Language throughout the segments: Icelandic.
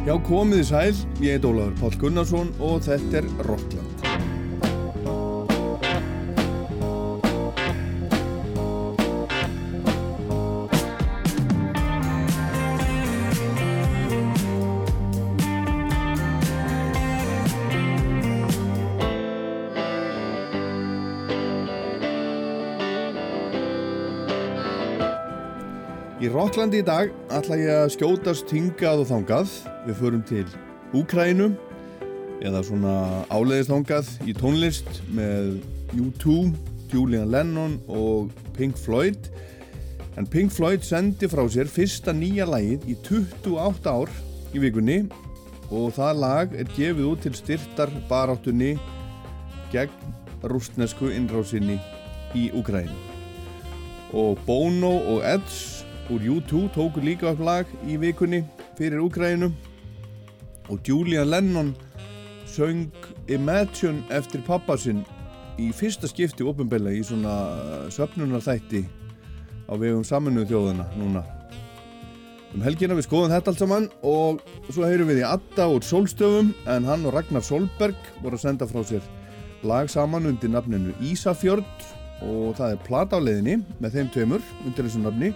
Já, komið í sæl, ég heit Ólaður Pál Gunnarsson og þetta er Rockland. Í Rocklandi í dag ætla ég að skjótast hingað og þangað. Við förum til Úkrænu eða svona áleiðist þangað í tónlist með U2, Julian Lennon og Pink Floyd. En Pink Floyd sendi frá sér fyrsta nýja lagið í 28 ár í vikunni og það lag er gefið út til styrtar baráttunni gegn rústnesku innrásinni í Úkrænu. Og Bono og Edds úr U2 tóku líka upp lag í vikunni fyrir Úkræninu og Julian Lennon söng Imagine eftir pappa sinn í fyrsta skipti ofinbella í svona söpnunarþætti á vegum saminuðu þjóðana núna. Um helgina við skoðum þetta allt saman og svo heyrum við í Adda úr Solstöfum en hann og Ragnar Solberg voru að senda frá sér lag saman undir nafninu Ísafjörd og það er platáleðinni með þeim tveimur undir þessu nafni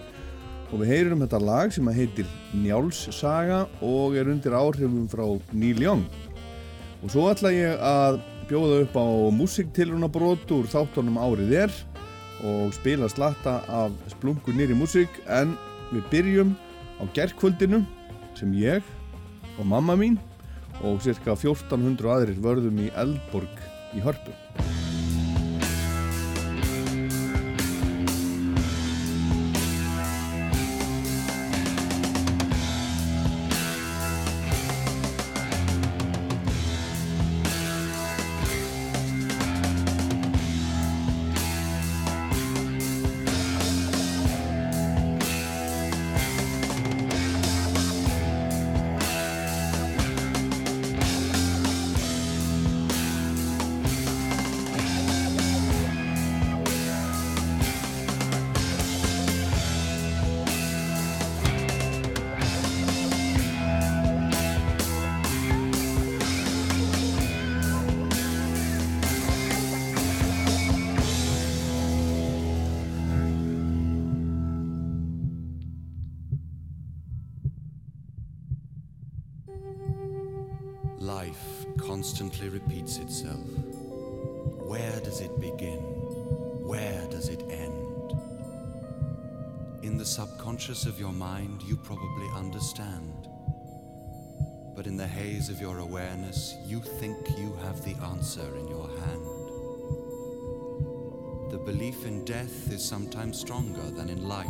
og við heyrum þetta lag sem heitir Njáls saga og er undir áhrifum frá Neil Young. Og svo ætla ég að bjóða upp á músiktilrunabrót úr þáttunum árið er og spila slatta af splungu nýri músik en við byrjum á gerðkvöldinu sem ég og mamma mín og cirka 1400 aðrir vörðum í Eldborg í Hörpu you probably understand. But in the haze of your awareness, you think you have the answer in your hand. The belief in death is sometimes stronger than in life.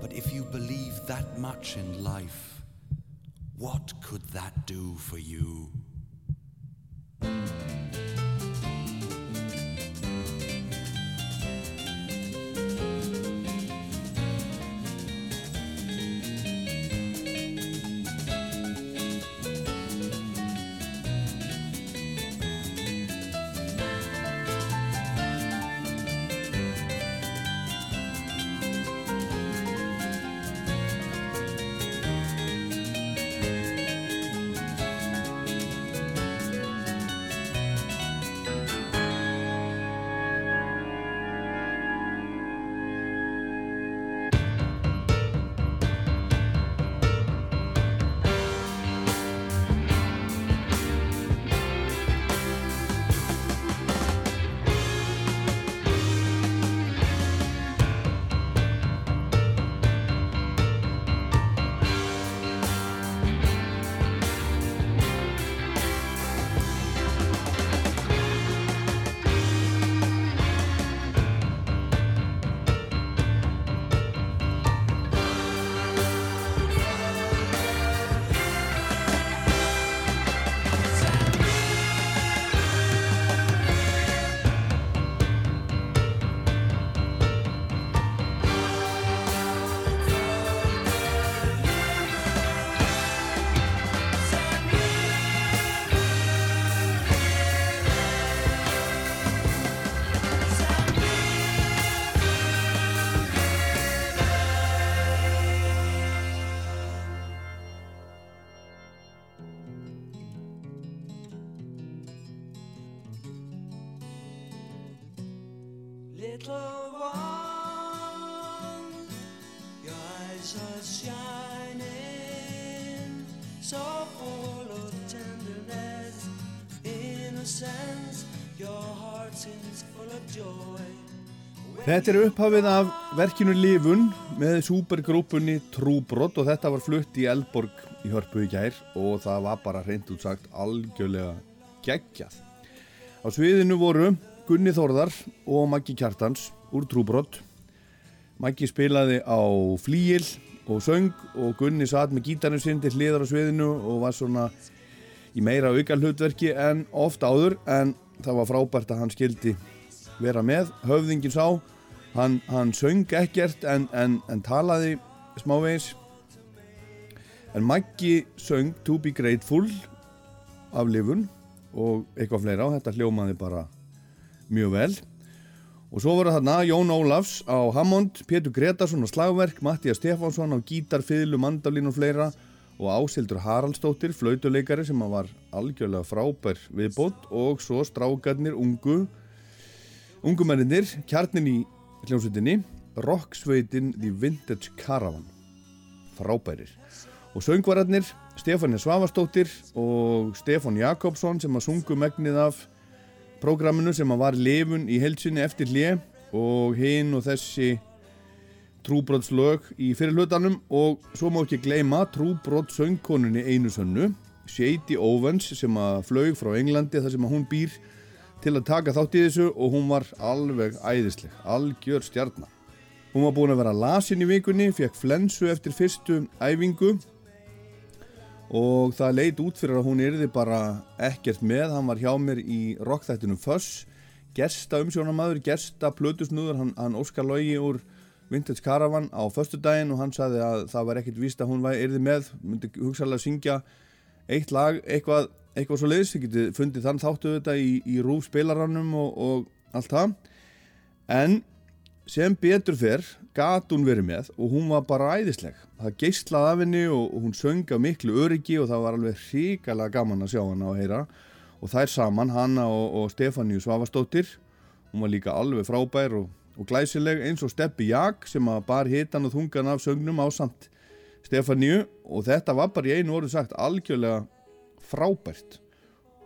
But if you believe that much in life, what could that do for you? Þetta er upphafið af verkinu Livun með supergrúpunni Trúbrott og þetta var flutt í Elborg í Hörpu í gær og það var bara hreint útsagt algjörlega geggjað. Á sviðinu voru Gunni Þorðar og Maggi Kjartans úr Trúbrott. Maggi spilaði á flíil og söng og Gunni satt með gítarnu sinn til hliðar á sviðinu og var svona í meira auka hlutverki en ofta áður en það var frábært að hann skildi vera með. Höfðingin sá hann, hann söng ekkert en, en, en talaði smávegis. En Maggi söng To Be Grateful af lifun og eitthvað fleira og þetta hljómaði bara mjög vel. Og svo voru þarna Jón Ólafs á Hammond, Pétur Gretarsson á slagverk Mattías Stefánsson á gítar, fiðlu, mandalín og fleira og Ásildur Haraldsdóttir, flautuleikari sem var algjörlega frábær viðbót og svo strákarnir ungu ungumennir, kjarnin í hljómsveitinni Rocksveitin The Vintage Caravan. Frábærir. Og söngvararnir Stefania Svavastóttir og Stefan Jakobsson sem að sungu megnið af prógraminu sem að var lifun í helsinni eftir hlje og hinn og þessi trúbrottslög í fyrirlutanum og svo má ekki gleyma trúbrott söngkonunni einu sönnu Shady Owens sem að flög frá Englandi þar sem að hún býr til að taka þátt í þessu og hún var alveg æðisleg, algjör stjarnar. Hún var búin að vera lasin í vikunni, fekk flensu eftir fyrstu æfingu og það leit út fyrir að hún erði bara ekkert með. Hann var hjá mér í rockþættinum Fuss, gersta umsjónamaður, gersta plötusnúður, hann, hann Óskar Lógi úr Vintage Caravan á förstu daginn og hann saði að það var ekkert víst að hún erði með, myndi hugsalega syngja eitt lag, eitthvað eitthvað svo leiðis, þið getið fundið þann þáttu þetta í, í rúf spilarannum og, og allt það. En sem betur fyrr gat hún verið með og hún var bara æðisleg. Það geyslaði af henni og, og hún sönga miklu öryggi og það var alveg hríkala gaman að sjá hana og heyra. Og þær saman, hanna og, og Stefáníu Svavastóttir hún var líka alveg frábær og, glæsileg eins og Steppi Jak sem að bar hitan og þungan af sögnum á samt Stefáníu og þetta var bara í einu orðu sagt algjörlega frábært.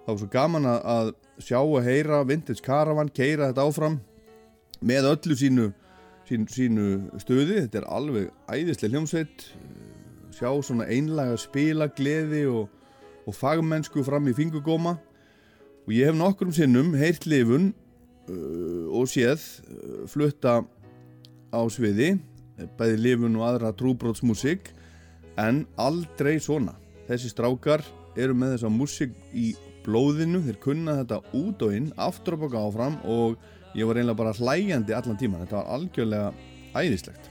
Það var svo gaman að sjá og heyra Vintage Caravan, keira þetta áfram með öllu sínu sínu, sínu stöði, þetta er alveg æðislega hljómsveit. Sjá svona einlega spila gleði og, og fagmennsku fram í fingugóma og ég hef nokkrum sinnum heyrt lifun uh, og séð uh, flutta á sviði bæði lifun og aðra trúbrótsmusik en aldrei svona. Þessi strákar eru með þessa músik í blóðinu, þeir kunna þetta út og inn, aftur og baka áfram og ég var einlega bara hlægjandi allan tíman, þetta var algjörlega æðislegt.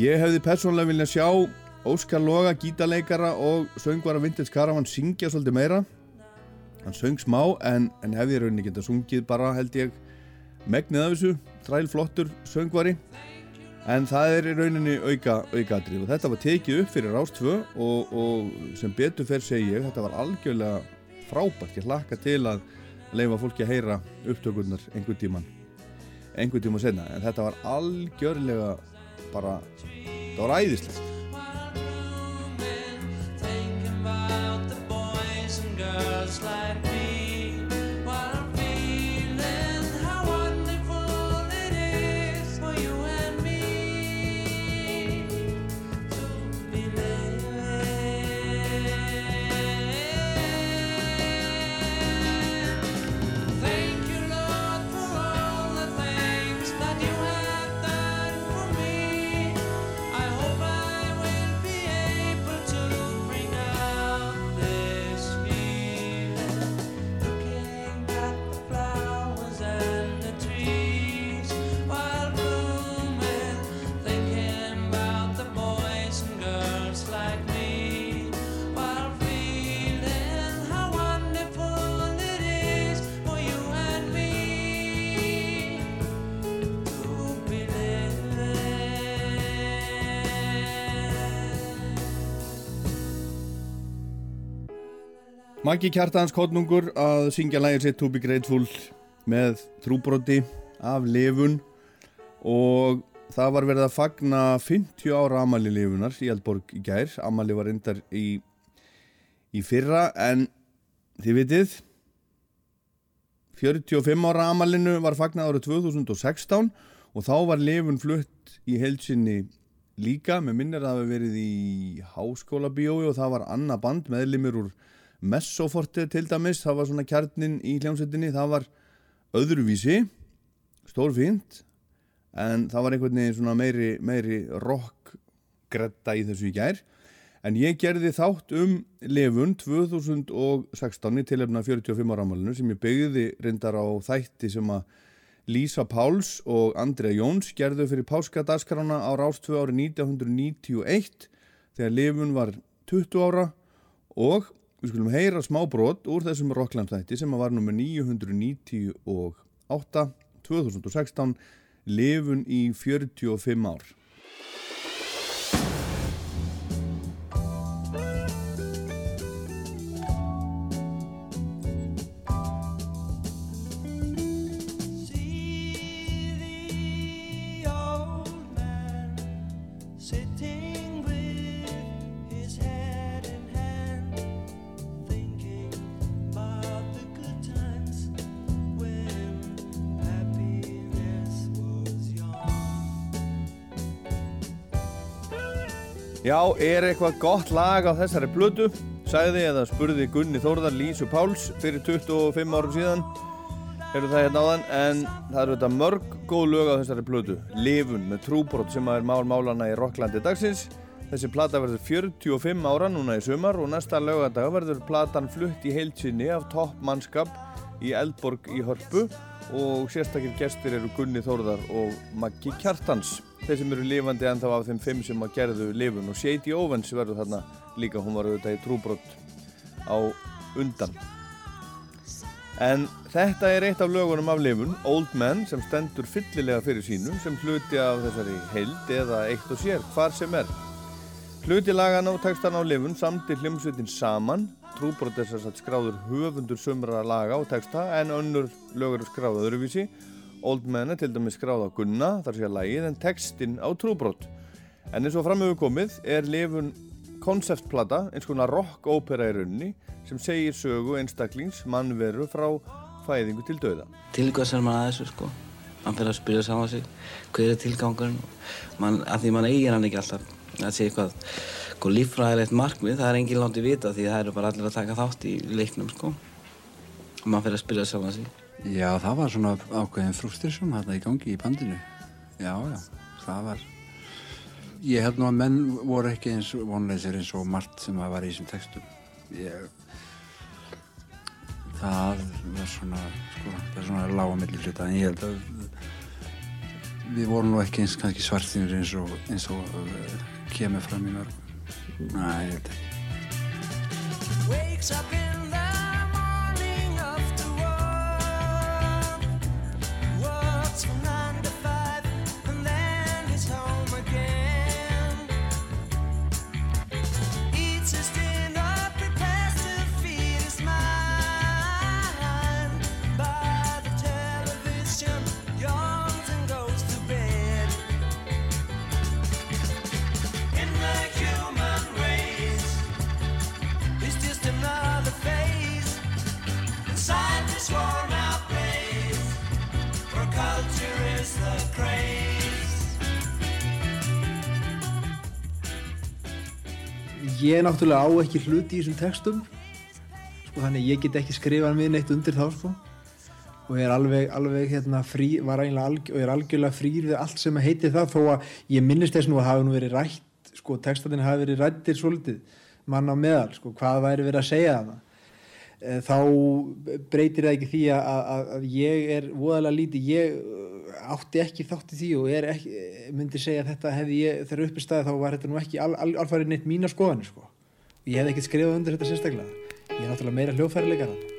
Ég hefði persónulega viljað sjá Óskar Loga, gítarleikara og söngvara Vintage Caravan syngja svolítið meira. Hann söng smá en, en hefði rauninni getað sungið bara held ég megnið af þessu, þræl flottur söngvari en það er í rauninni auka aukaðrið og þetta var tekið upp fyrir Rástvö og, og sem betur fer segi ég þetta var algjörlega frábært. Ég hlakka til að leifa fólki að heyra upptökurnar einhver tíman einhver tíma senna en þetta var algjörlega bara það var æðislegt Maggi Kjartans Kotnungur að syngja lægir sitt To Be Grateful með trúbroti af lefun og það var verið að fagna 50 ára Amali lifunar í Eldborg í gær. Amali var reyndar í, í fyrra en þið vitið 45 ára Amalinu var fagnað árið 2016 og þá var lifun flutt í heilsinni líka, með minnir að það hefði verið í háskóla bíói og það var Anna Band meðlimir úr Messoforti til dæmis, það var svona kjarnin í hljómsveitinni, það var öðruvísi stórfínt en það var einhvern veginn svona meiri, meiri rockgretta í þessu í gær. En ég gerði þátt um lefun 2016 í tilefna 45 ára ámalinu sem ég byggði reyndar á þætti sem að Lísa Páls og Andrea Jóns gerðu fyrir páskadaskrána á Rástvö ári 1991 þegar lifun var 20 ára og við skulum heyra smá brot úr þessum Rockland-þætti sem var nummer 998 2016 lifun í 45 ár. Já, er eitthvað gott lag á þessari blödu? Sæði eða spurði Gunni Þórðar Lísu Páls fyrir 25 árum síðan. Hefur það hérna áðan En það eru þetta mörg góð lög á þessari blödu Livun með trúbrot sem er málmálana í Rocklandi dagsins. Þessi plata verður 45 ára núna í sumar og næsta lögadag verður platan flutt í heilsinni af toppmannskap í Eldborg í Hörpu og sérstakir gestir eru Gunni Þórðar og Maggi Kjartans þeir sem eru lifandi en þá af þeim fimm sem að gerðu lifun. Og Shady Owens verður þarna líka, hún var auðvitað í trúbrott á undan. En þetta er eitt af lögunum af lifun, Old Man sem stendur fyllilega fyrir sínu sem hluti af þessari heild eða eitt og sér, hvar sem er. Hluti lagan á textan á lifun samtir hljómsveitin saman. Trúbrott er að skráður höfundur sömra laga á texta en önnur lögur skráður öðruvísi Old Man er til dæmis skráð á Gunna, þar sé að lægið, en textin á Trúbrot. En eins og framöfu komið er lifun konceptplata, eins konar rock-ópera í raunni, sem segir sögu einstaklings mannveru frá fæðingu til döða. Tilgjóðs er maður að þessu sko. Man fyrir að spyrja saman sig, hver er tilgangurinn? Að því mann eigin hann ekki alltaf. Það sé eitthvað sko, líffræðilegt markmið, það er engin lánt í vita því það eru bara allir að taka þátt í leiknum sko. Man fyrir að spyrja saman sig. Já, það var svona ákveðin frústursum hérna í gangi í bandinu. Já, já, það var... Ég held nú að menn voru ekki eins vonleisir eins og margt sem það var í þessum textum. Ég... Það var svona, sko, það er svona lága millir hluta, en ég held að við vorum nú ekki eins kannski svartinir eins og, eins og uh, kemur fram í mörgum. Næ, ég held ekki. tonight. Ég náttúrulega á ekki hluti í þessum textum sko, þannig ég get ekki skrifað mér neitt undir þá sko. og ég er alveg, alveg hérna, frí, alg, og ég er algjörlega frýr við allt sem heitir það þó að ég minnist þess nú að hafa nú verið rætt sko, textatinn hafi verið rættir svolítið mann á meðal, sko, hvað væri verið að segja það þá breytir það ekki því að, að, að ég er voðalega lítið, ég átti ekki þátt í því og ekki, myndi segja að þetta hefði ég, þegar uppi staði þá var þetta nú ekki al, al, alfarið neitt mína skoðan sko. ég hef ekki skrifað undir þetta sérstaklega ég er náttúrulega meira hljóðfærileikar hafi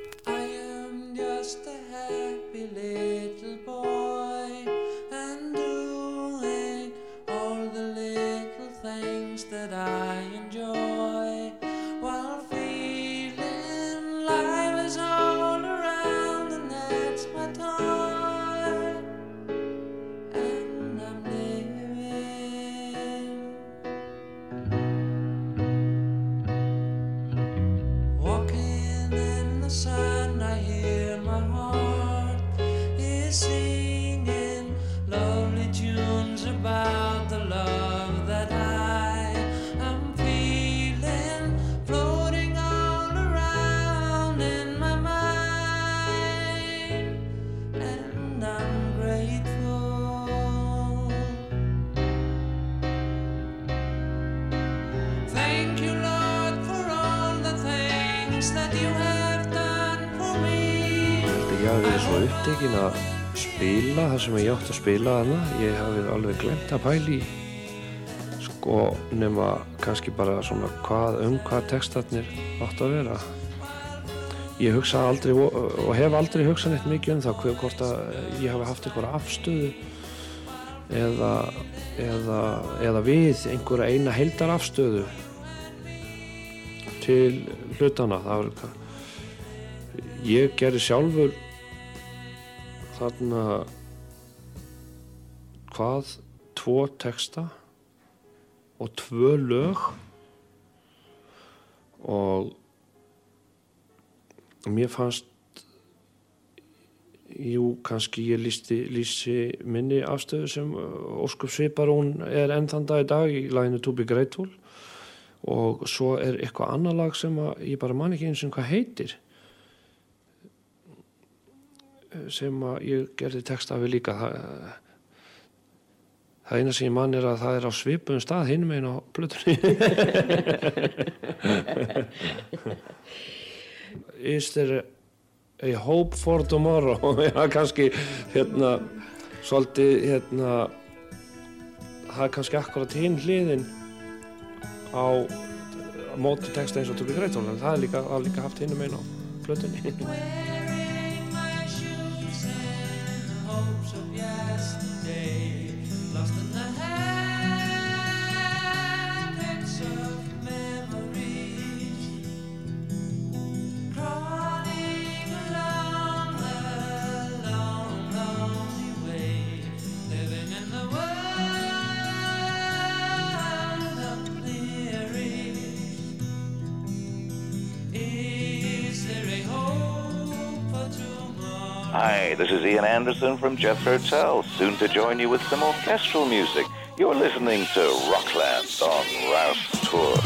spila þarna. Ég hafi alveg glemt að pæli sko nema kannski bara svona hvað, um hvað textatnir átt að vera. Ég hugsa aldrei og hef aldrei hugsað neitt mikið um það hver, hvort að ég hafi haft einhverja afstöðu eða, eða, eða við einhverja eina heildar afstöðu til hlutana það var ég gerði sjálfur þarna hvað tvo texta og tvö lög og mér fannst jú, kannski ég lísti, lísi minni afstöðu sem Óskup Svipar hún er enn þann dag í dag í læginu Be Grateful og svo er eitthvað annar lag sem ég bara man ekki eins og hvað heitir sem ég gerði texta við líka. Það, það eina sem ég mann er að það er á svipun stað hinn meginn á blötunni Is there a hope for tomorrow? Já kannski hérna svolítið hérna það er kannski akkurat hinn hliðin á móti texta eins og tökur greitóla en það er líka, líka haft hinn meginn á blötunni Hi, this is Ian Anderson from Jeff's Hotel, soon to join you with some orchestral music. You're listening to Rockland on Rouse Tour.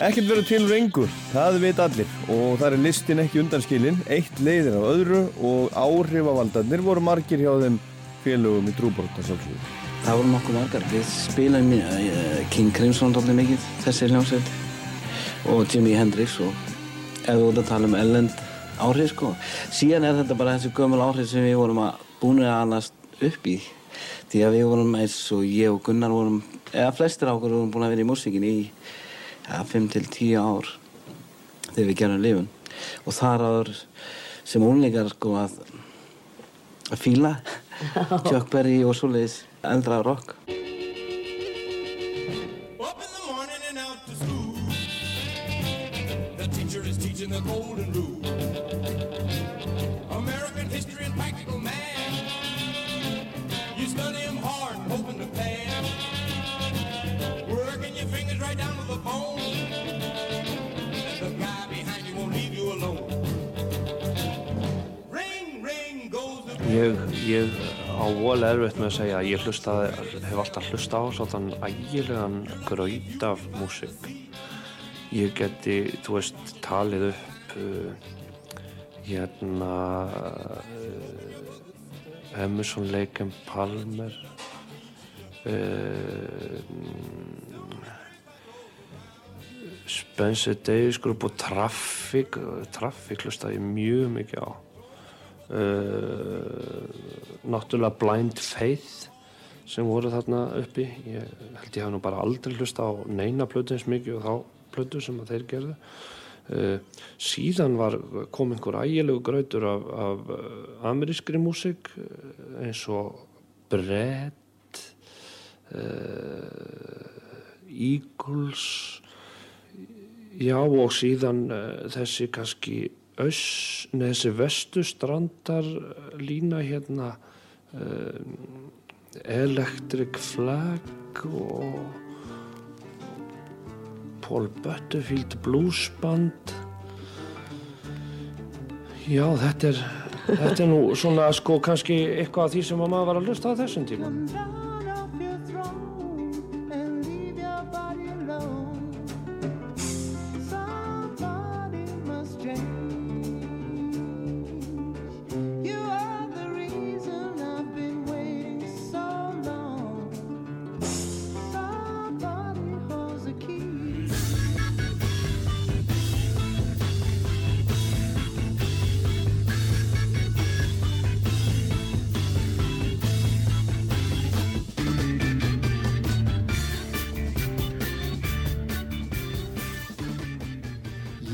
Ekkert verður til rengur, það veit allir og það er listin ekki undanskilin, eitt leiðir af öðru og áhrifavaldarnir voru margir hjá þeim félögum í Drúborta sjálfsögur. Það voru nokkuð margar, við spilaðum uh, King Crimson doldið mikið, þessi hljómsveit og Jimi Hendrix og við vorum að tala um ellend áhrif sko. Síðan er þetta bara þessi gömul áhrif sem við vorum að búin að annast upp í. Því að við vorum eins og ég og Gunnar vorum, eða flestir ákveður vorum búin að vera í músikin í ja, 5-10 ár þegar við gerum lifun. Og þar áður sem ónleikar sko að að fíla Chuck Berry og svoleiðis eldra rock the golden rule. American history and practical man. You study them hard and hoping to pass. Working your fingers right down to the bone. The guy behind you won't leave you alone. Ring, ring goes the Ég, ég á vol erfitt með að segja að ég hlustaði, hef alltaf hlusta á svona ægilegan gröð af músik ég geti, þú veist, talið upp uh, hérna uh, Emerson, Lake and Palmer uh, Spencer Davis Group og Traffic Traffic hlusta ég mjög mikið á. Náttúrulega Blind Faith sem voru þarna uppi. Ég held ég hef nú bara aldrei hlusta á neina plötu eins mikið og þá plötu sem þeir gerðu. Uh, síðan var, kom einhver ægilegu grautur af, af uh, amerískri músik uh, eins og Brett Eagles já og síðan þessi kannski öss, neð þessi vestustrandar lína hérna Electric Flag og Paul Butterfield bluesband. Já þetta er þetta er nú svona sko kannski eitthvað af því sem maður var að lusta á þessum tíma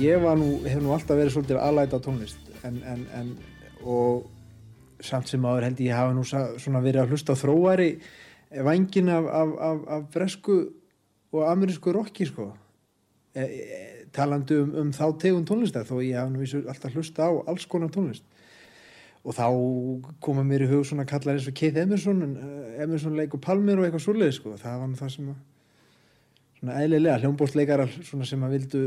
ég nú, hef nú alltaf verið svolítið aðlæta á tónlist en, en, en og samt sem áður held ég hafa nú verið að hlusta á þróari vangin af, af, af, af bresku og amerísku rocki sko. E, e, talandi um, um þá tegund tónlistar þó ég hafa nú alltaf hlusta á alls konar tónlist. Og þá koma mér í hug svona kallar eins og Keith Emerson uh, Emerson leikur Palmer og eitthvað svoleið sko. Það var nú það sem að svona eðlilega hljómbóstleikarar svona sem að vildu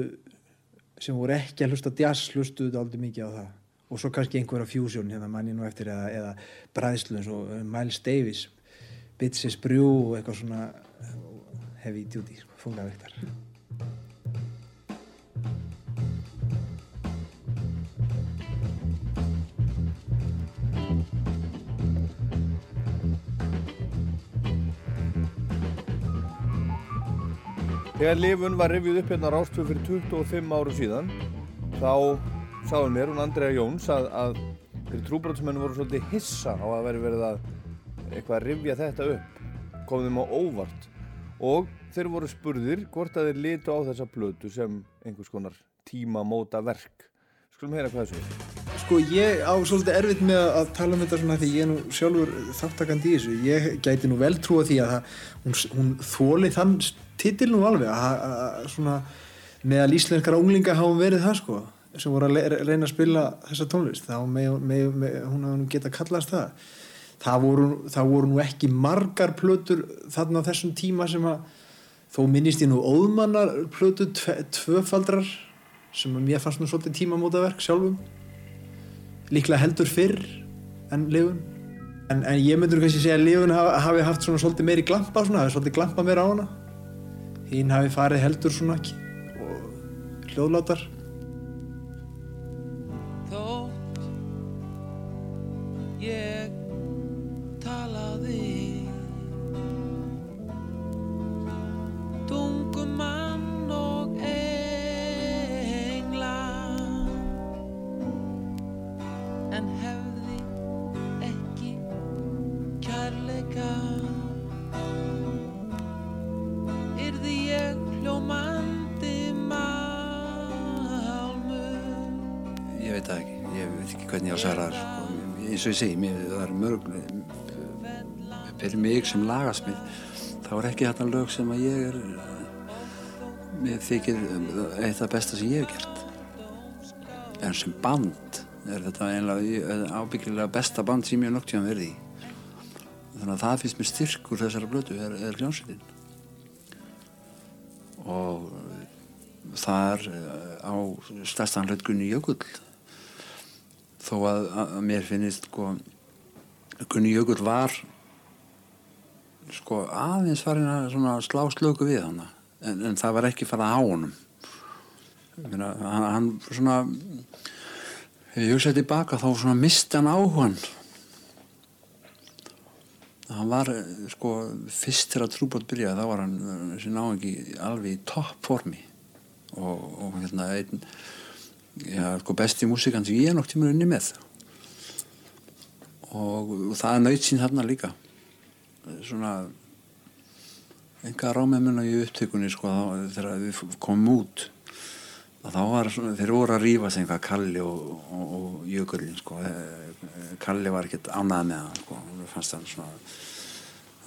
sem voru ekki að hlusta jazz hlustuðu aldrei mikið á það. Og svo kannski einhverja fusion hérna manni nú eftir eða, eða bræðslu eins og uh, Miles Davis Bitches Brew og eitthvað svona uh, heavy duty, sko, fungavektar Þegar lifun var rifjuð upp hérna á Rástöfu fyrir 25 áru síðan þá sáðu mér, hún Andrea Jóns að, að fyrir trúbrotsmennu voru svolítið hissa á að veri verið að eitthvað að rifja þetta upp kom þeim á óvart og þeir voru spurðir hvort að þeir litu á þessa plötu sem einhvers konar tímamóta verk Skulum heyra hvað þessu er. Sko ég á svolítið erfitt með að tala um þetta svona því ég er nú sjálfur þáttakandi í þessu. Ég gæti nú vel trúa því að það, hún, hún þóli þann titil nú alveg að, svona meðal íslenskara unglinga hafa verið það sko sem voru að reyna að spila þessa tónlist þá með, með, með, hún hafa nú geta kallast það. Það voru, það voru nú ekki margar plötur þarna á þessum tíma sem að þó minnist ég nú óðmannar plötu tve, tvöfaldrar sem að mér fannst nú svolítið tímamótaverk sjálfum. Líklega heldur fyrr en lifun. En, en ég myndur kannski segja að lifun hafi haft svona svolítið meiri glampa svona, hafi svolítið glampa meira á hana hinn hafi farið heldur svona k- og hljóðlátar eins og ég segi, mér, það er mörg fyrir mig sem lagasmið þá er ekki þetta lög sem að ég er mér þykir eitt af besta sem ég hef gert. En sem band er þetta einlega ábyggilega besta band sem ég tíðan verið í. Þannig að það finnst mér styrkur þessara blötu er, er hljómsveitin. Og þar eh, á stærstan hlut Gunni Jökull þó að, að mér finnist sko Gunni Jökull var sko aðeins farin að slá slöku við hana en, en það var ekki farað á honum. Meina, hann, hann svona ef ég hugsaði tilbaka þá svona misti hann áhugan hann var eh, sko fyrst til að trúbót byrjaði þá var hann eh, þessi náingi alveg í topp formi og, og hérna einn já, sko besti músikan sem ég er nokk tíma unni með. Og, það er nöyt sín þarna líka. Svona enga rámemuna í upptökunni sko þá, þegar við komum út þá var svona, þeir voru að rífa sig einhvað Kalli og, og, og Jökullin sko. Eh, Kalli var ekkert ánað með hann sko, Mér fannst hann svona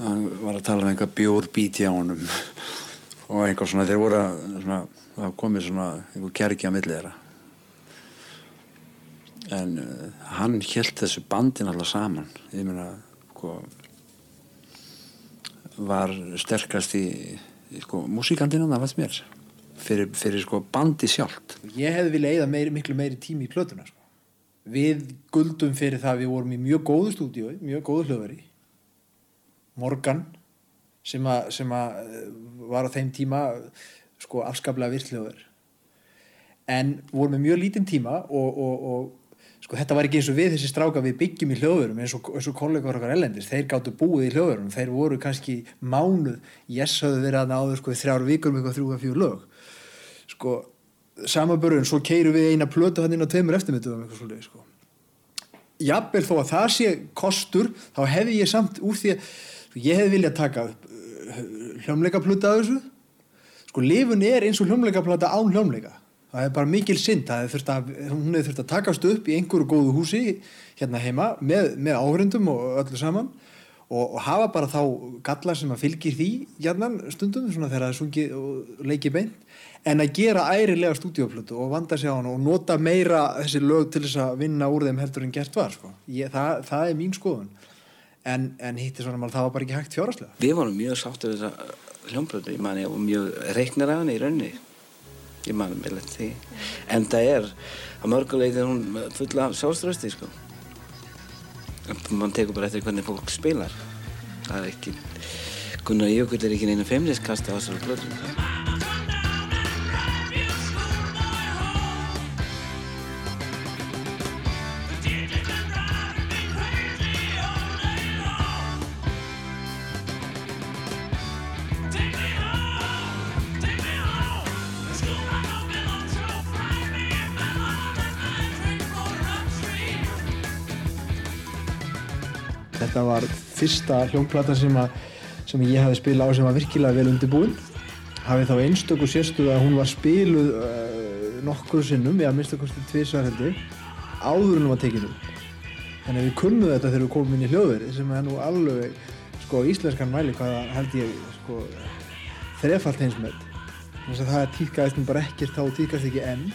hann var að tala um einhvað bjórbíti á honum og einhvað svona þeir voru að svona, það komið svona einhver kergi á milli þeirra en uh, hann held þessu bandin alltaf saman. Ég meina sko var sterkast í, í sko músikandina það fannst mér. Fyrir, fyrir sko bandi sjálft. Ég hefði viljað eigða miklu meiri tími í plötuna sko. við guldum fyrir það að við vorum í mjög góðu stúdíu mjög góðu hljóðveri. Morgan sem að, eh, var á þeim tíma sko afskaplega virtljóður en vorum með mjög lítinn tíma og, og, og sko þetta var ekki eins og við þessi stráka við byggjum í hljóðverum eins og, eins og kollegar okkar ellendis, þeir gáttu búið í hljóðverum. Þeir voru kannski mánuð yes höfðu verið að náður sko þrjár vikur með eitthvað þrjú að fjögur lög. Sko samabörun, svo keirum við eina plötu hann inn á tveimur eftirmynduðum eitthvað svolítið sko. Jafnvel þó að það sé kostur þá hefði ég samt úr því að sko, ég hefði viljað taka uh, hljómleikaplötu af þessu. Sko lifun er eins og hljómleikaplata án hljómleika það er bara mikil synd að, hún hefur þurft að takast upp í einhverju góðu húsi hérna heima með, með áhrindum og öllu saman og, og hafa bara þá galla sem að fylgir því hjarnan stundum svona þegar það er sungið og leikið beint en að gera ærilega stúdíoplötu og vanda sig á hann og nota meira þessi lög til þess að vinna úr þeim heldur en gert var sko. Ég, það, það er mín skoðun en, en hitti svona mál það var bara ekki hægt fjáraslega Við vorum mjög sáttu við þessa hljómblötu, ég man ég var mjög reiknir af henni í rauninni. Ég man með lett því. En það er, að mörguleiti er hún full af sjálfströsti, sko. Man tekur bara eftir hvernig fólk spilar. Það er ekki, Gunnar Jökull er ekki neina feimniskasti á þessari blötu. Þetta var fyrsta hljómplata sem, að, sem ég hafi spilað á sem var virkilega vel undirbúin. Hafið þá einstöku sérstuð að hún var spiluð uh, nokkur sinnum eða minnst að kosti tvisar heldur áður en hún var tekinu þannig að við kunnum þetta þegar við komum inn í hljóðveri sem er nú alveg sko íslenskan mæli hvaða held ég sko þrefalt með þess að það týrkaðist nú bara ekkert þá týrkast ekki enn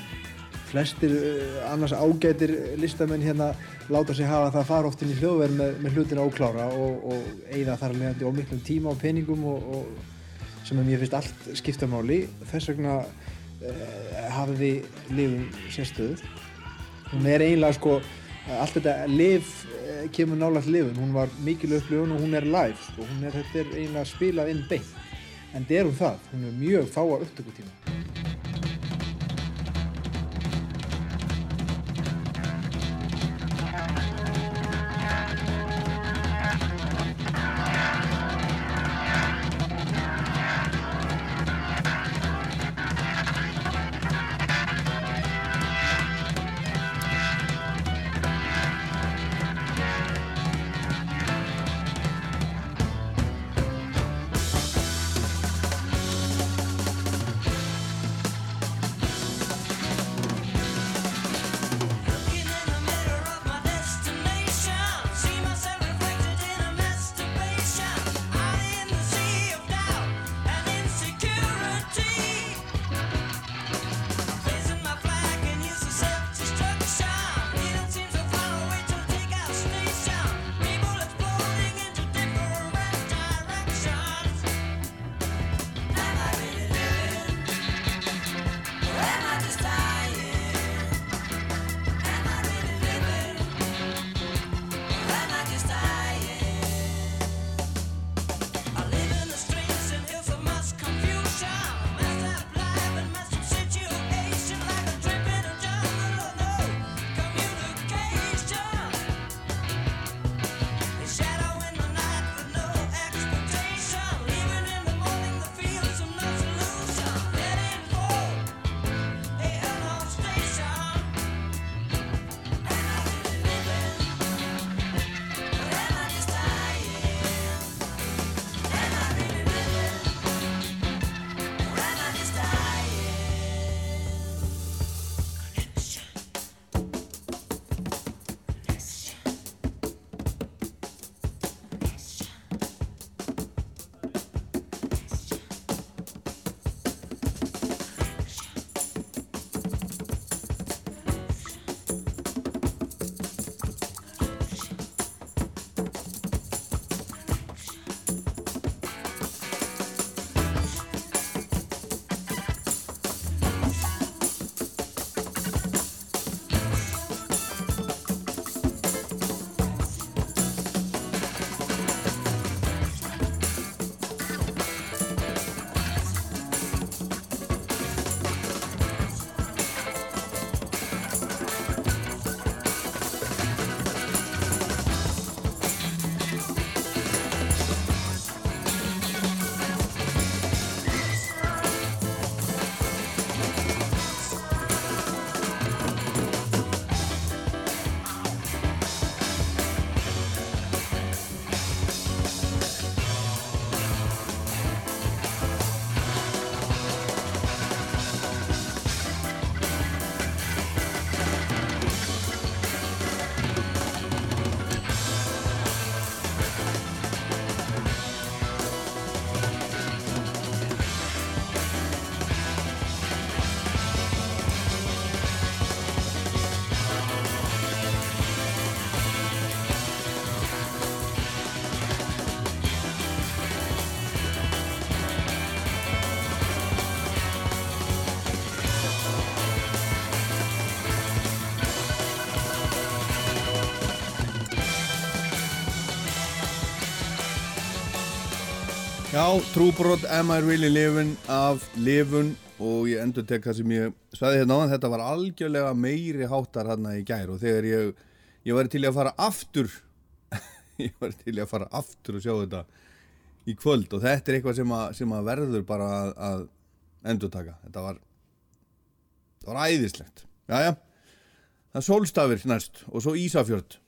flestir uh, annars ágætir listamenn hérna láta sig hafa það að fara oft inn í hljóðverð með, með hlutina óklára og, og eigða þar leðandi ómiklum tíma og peningum og, og sem að mér finnst allt skipta máli. Þess vegna uh, hafið við lifum sérstöðu hún er eiginlega sko allt þetta liv uh, kemur nálægt lifun. Hún var mikil upplifun og hún er live sko. hún er, þetta er eiginlega spilað inn beint. En þetta er hún það, hún er mjög fáa upptökutíma Já, trúbrot Am I Really Livin af Livun og ég endur tek það sem ég svæði hérna á hann, þetta var algjörlega meiri háttar hérna í gær og þegar ég, ég var til að fara aftur ég var til að fara aftur og sjá þetta í kvöld. Og þetta er eitthvað sem að, sem að verður bara að, að endur taka, þetta var það var æðislegt, jájá það er sólstafir næst og svo Ísafjörð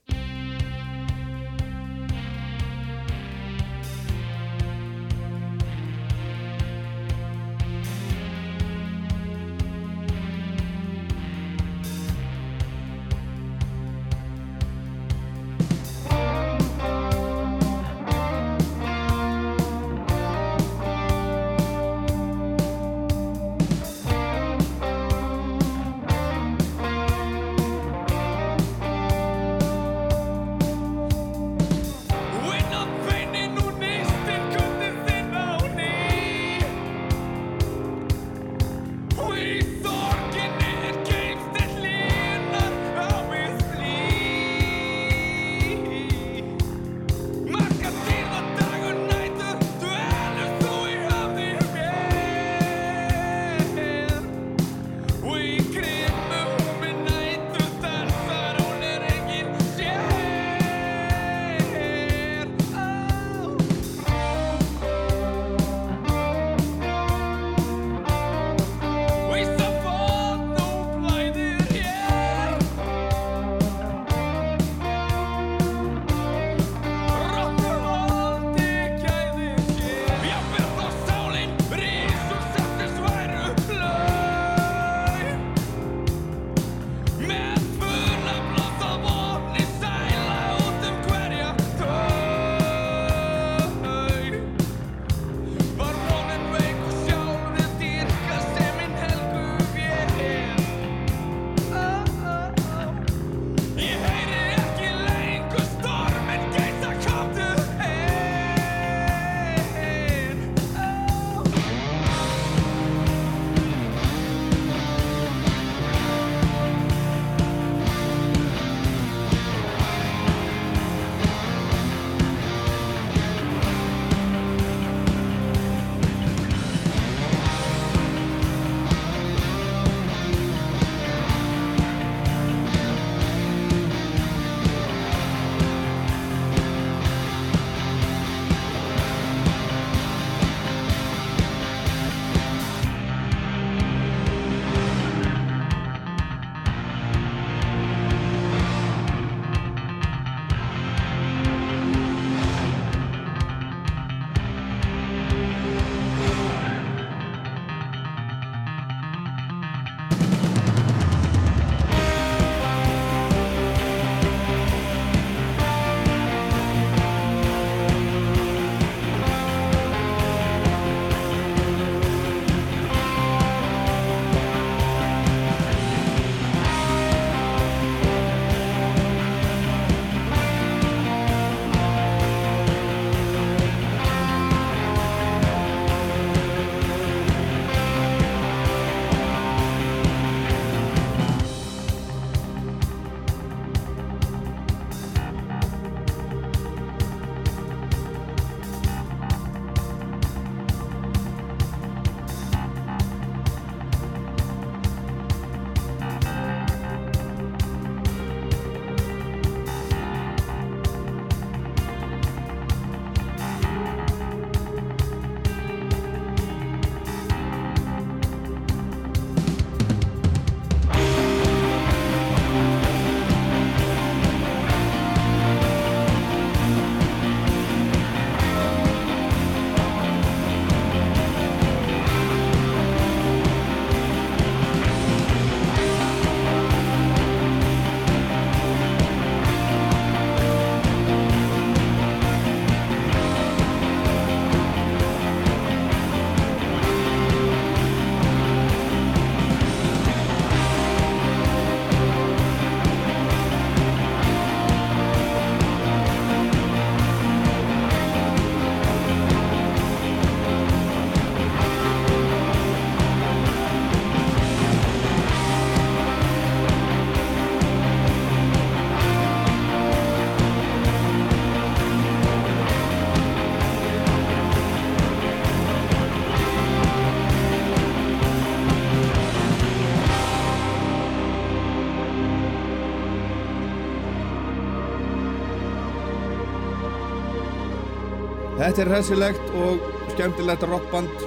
Þetta er hressilegt og skemmtilegt rockband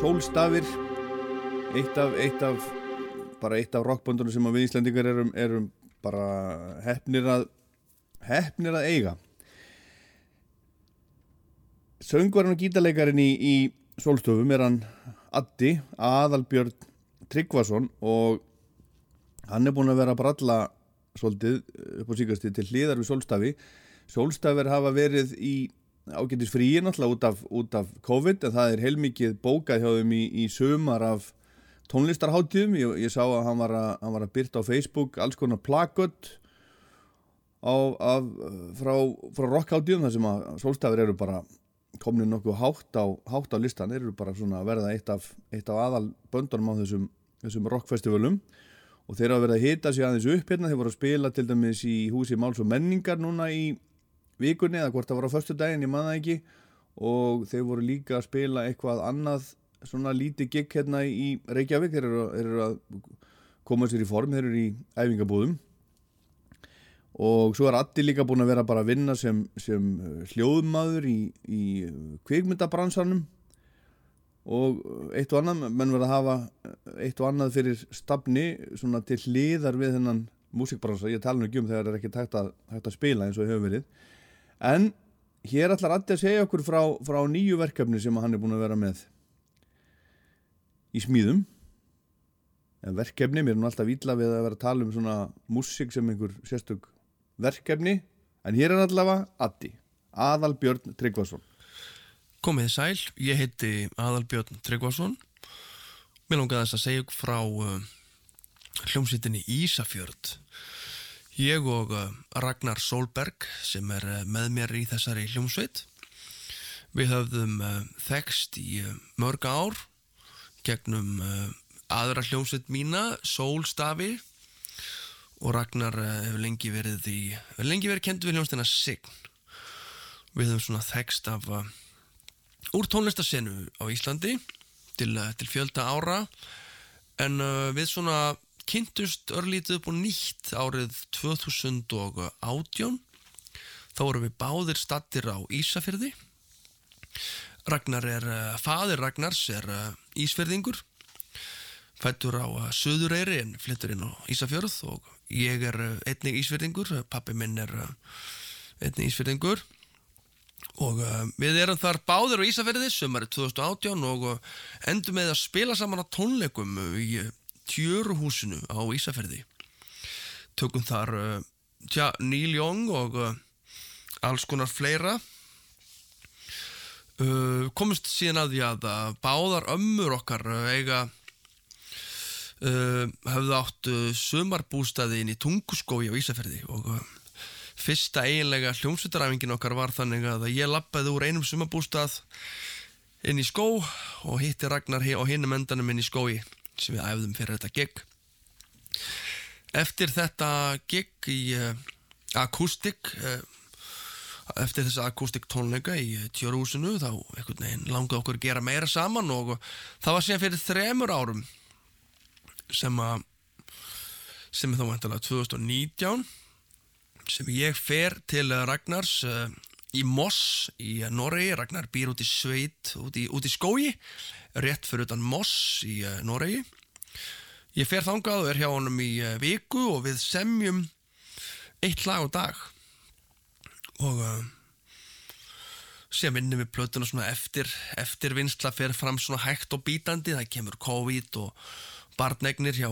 Sólstafir. Eitt af, eitt af bara eitt af rockbandunum sem við Íslandingar erum, erum bara hefnir að hefnir að eiga. Söngvarinn og gítarleikarin í, í Sólstofum er hann Addi Aðalbjörn Tryggvason og hann er búinn að vera að bralla svolítið upp á síkastið til hliðar við Sólstafi. Sólstafir hafa verið í ágætis fríi náttúrulega út af, út af COVID en það er heilmikið bókað hjá þeim í, í sumar af tónlistarháttíðum ég, ég sá að hann var að, hann var að byrta á Facebook alls konar plakött á, af, frá, frá rockháttíðum þar sem að Sólstafir eru bara komnið nokkuð hátt á, hátt á listan. Eru bara svona að verða eitt af, eitt af aðal böndunum á þessum, þessum rockfestivalum og þeir hafa verið að hita sig aðeins upp hérna, þeir voru að spila til dæmis í húsi Máls og menningar núna í vikunni eða hvort það var á förstu daginn, ég maður það ekki. Og þeir voru líka að spila eitthvað annað svona lítið gig hérna í Reykjavík. Þeir eru, þeir eru að koma sér í form, þeir eru í æfingabúðum. Og svo er Addi líka búin að vera bara að vinna sem, sem uh, hljóðmaður í, í uh, kvikmyndabransanum. Og eitt og annað menn verða að hafa uh, eitt og annað fyrir stafni svona til hliðar við þennan músikbransa, ég tala nú ekki um þegar það er ekki hægt að, hægt að spila eins og hefur verið en hér ætlar Addi að segja okkur frá, frá nýju verkefni sem hann er búin að vera með í smíðum. En verkefni, mér er nú alltaf ítla við að vera að tala um svona músik sem einhver sérstök verkefni. En hér er allavega Addi Aðalbjörn Tryggvason. Komið sæl, ég heiti Aðalbjörn Tryggvason. Mér langaði þess að segja frá uh, hljómsýttinni Ísafjörð Ég og uh, Ragnar Solberg sem er uh, með mér í þessari hljómsveit. Við höfðum uh, þekst í mörg ár gegnum aðra hljómsveit mína, Sólstafi og Ragnar hefur lengi verið í, lengi verið kendur við hljómsveittina Sign. Við höfum svona þekst af úr tónlistasenu á Íslandi til, til fjölda ára. En við svona kynntust örlítið upp og nýtt árið 2018 þá vorum við báðir stattir á Ísafyrði Ragnar er, uh, fadir Ragnars er uh, Ísfyrðingur fættur á uh, Suðureyri en flyttur inn á Ísafjörð og ég er einnig Ísfyrðingur pappi minn er einnig Ísfyrðingur og uh, við erum þar báðir á Ísafjörði sumari 2018 og endum með að spila saman á tónleikum í tjöruhúsinu á Ísafjörði tökum þar uh, tja, Neil Young og uh, alls konar fleira. Uh, komist síðan að því að báðar ömmur okkar eiga hefðu átt sumarbústaði inn í tunguskói á Ísafjörði og fyrsta eiginlega hljómsveitaræfingin okkar var þannig að ég lappaði úr einum sumarbústað inn í skó og hitti Ragnar hi- á hinum endanum inn í skói sem við æfðum fyrir þetta gig. Eftir þetta gig í uh, akústik uh, eftir þessa akústik tónleika í uh, tjórhúsinu þá langaði okkur að gera meira saman og það var síðan fyrir þremur árum sem að sem er þá vantilega 2019 sem ég fer til eh, Ragnars uh, í Moss í Noregi, Ragnar býr út í sveit út í, í skói rétt fyrir utan Moss í uh, Noregi. Ég fer þangað og er hjá honum í uh, viku og við semjum eitt lag á dag. Og uh, sem vinnum við plötuna svona eftir eftir vinsla fer fram svona hægt og bítandi. Það kemur COVID og barnegnir hjá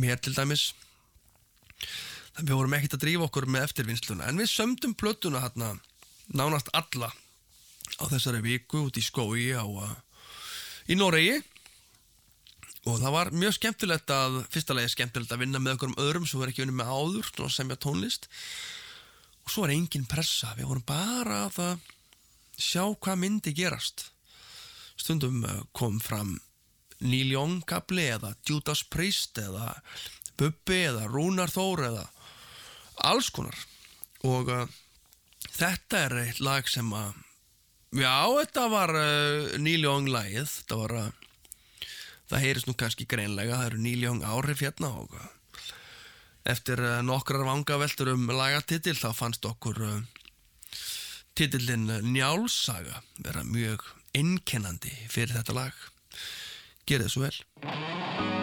mér til dæmis. Þannig við vorum ekkert að drífa okkur með eftirvinnsluna. En við sömdum plötuna hérna nánast alla á þessari viku út í skói á uh, í Noregi. Og það var mjög skemmtilegt að fyrsta lagi skemmtilegt að vinna með okkur um öðrum sem verður ekki unni með áður og semja tónlist. Og svo var engin pressa. Við vorum bara að uh, sjá hvað myndi gerast. Stundum uh, kom fram Neil Young kapli eða Judas Priest eða Bubbi eða Rúnar Þór eða alls konar. Og þetta er eitt lag sem að já, þetta var uh, Young lagið þetta var að það heyrist nú kannski greinlega það eru Neil Young áhrif hérna uh, eftir uh, nokkrar vangaveltur um lagatitil þá fannst okkur uh, titillin Njálsaga vera mjög einkennandi fyrir þetta lag. Gerið svo vel.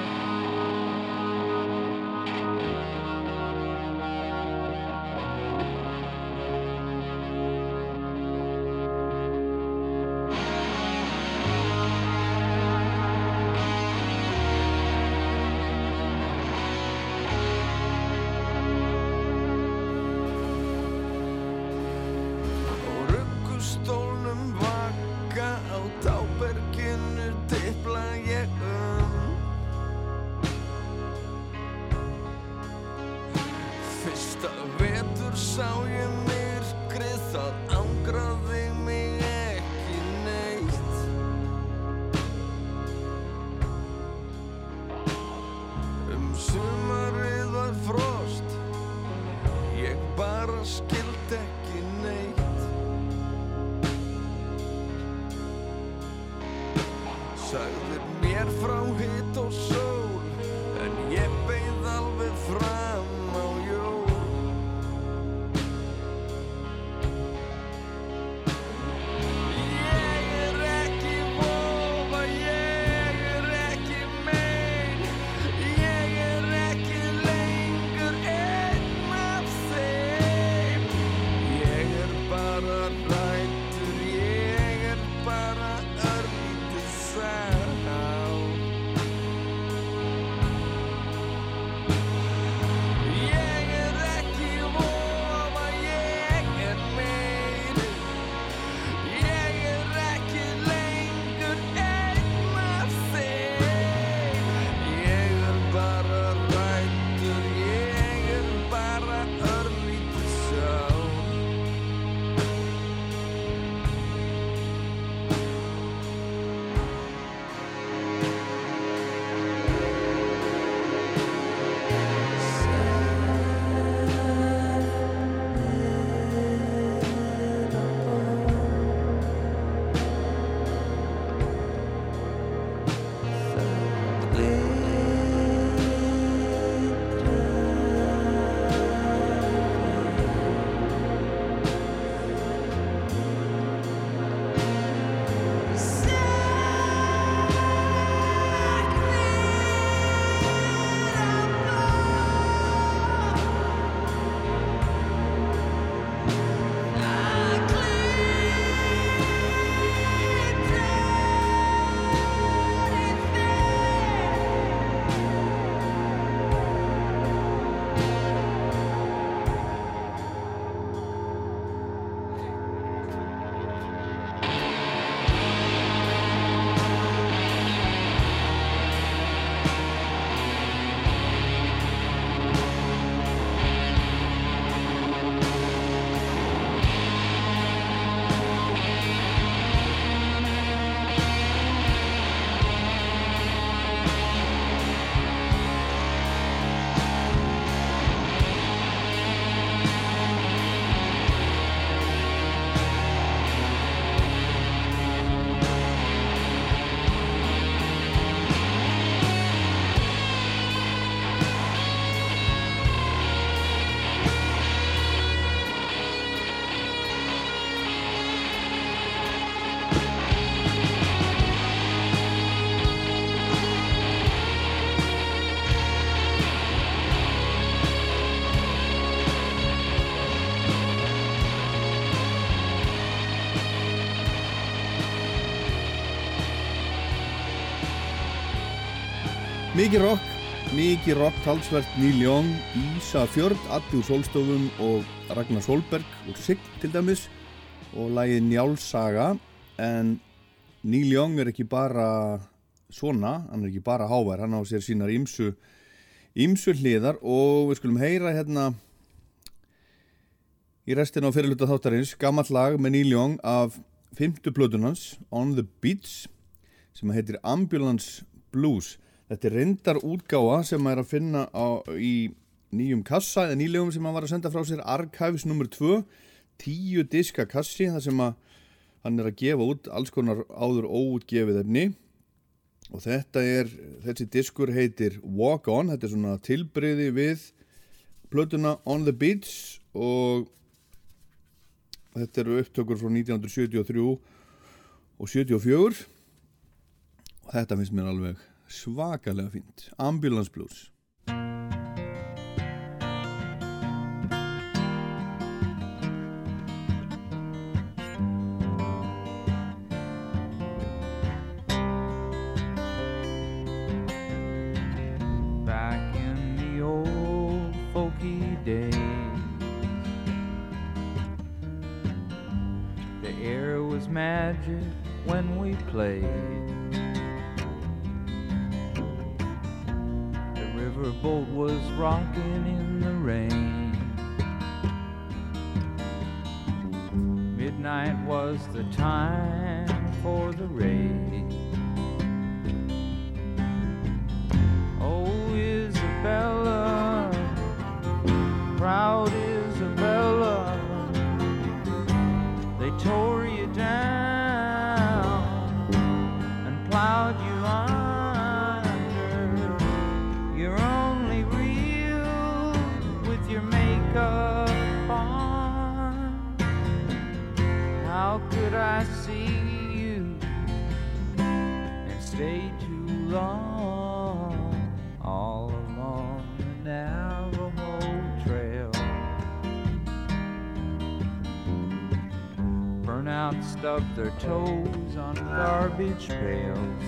Mikið rock, mikið rock talsvert Neil Young, Ísa Fjörd, Addi úr Solstofum og Ragnar Solberg úr Sigg til dæmis og lagið Njálsaga en Neil Young er ekki bara svona, hann er ekki bara hávær, hann á sér sínar ímsu ímsu hliðar og við skulum heyra hérna í restina á fyrirluta þáttarins gammalt lag með Neil Young af fymtu plötunans On the Beach sem heitir Ambulance Blues Þetta er reyndar útgáfa sem maður er að finna á, í nýjum kassa eða nýlegum sem hann var að senda frá sér Archives nr. 2 tíu diska kassi þar sem að hann er að gefa út alls konar áður óutgefið efni og þetta er, þessi diskur heitir Walk On, þetta er svona tilbriði við plötuna On the Beach og Þetta eru upptökur frá 1973 og 74 og þetta finnst mér alveg svakalega fínt. Ambulance Blues. Rocking in the rain. Midnight was the time for the raid. On garbage pails.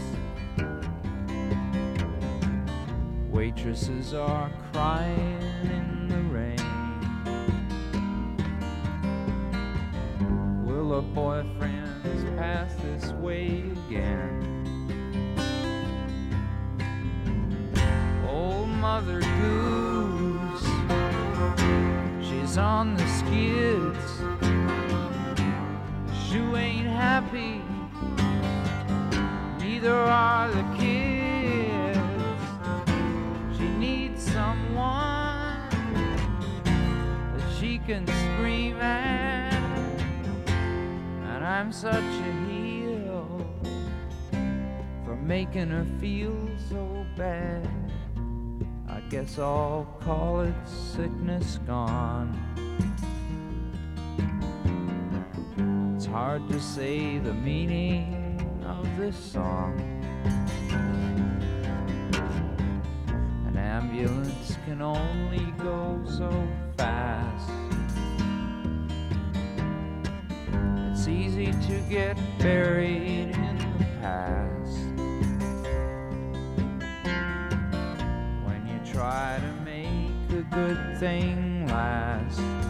Waitresses are crying scream at. And I'm such a heel for making her feel so bad. I guess I'll call it sickness gone. It's hard to say the meaning of this song. Get buried in the past. When you try to make a good thing last.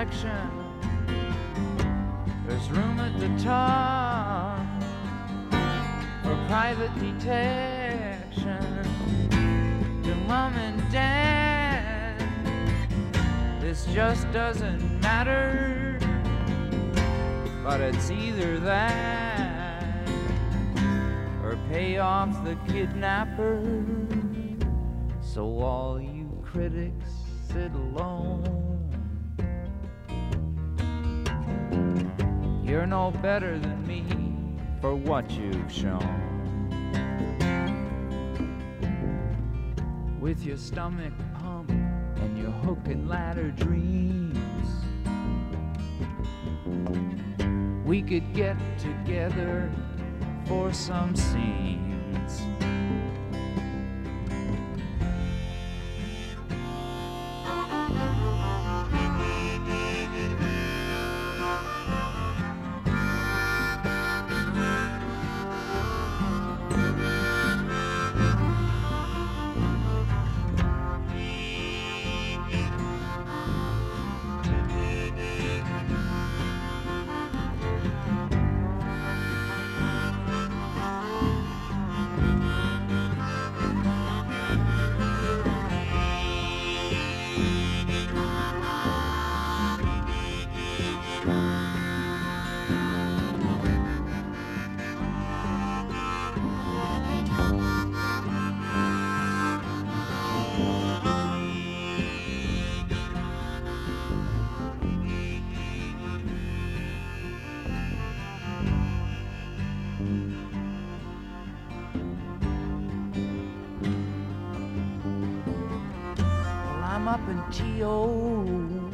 section. what you've shown. With your stomach pump and your hook and ladder dreams, we could get together for some scenes. In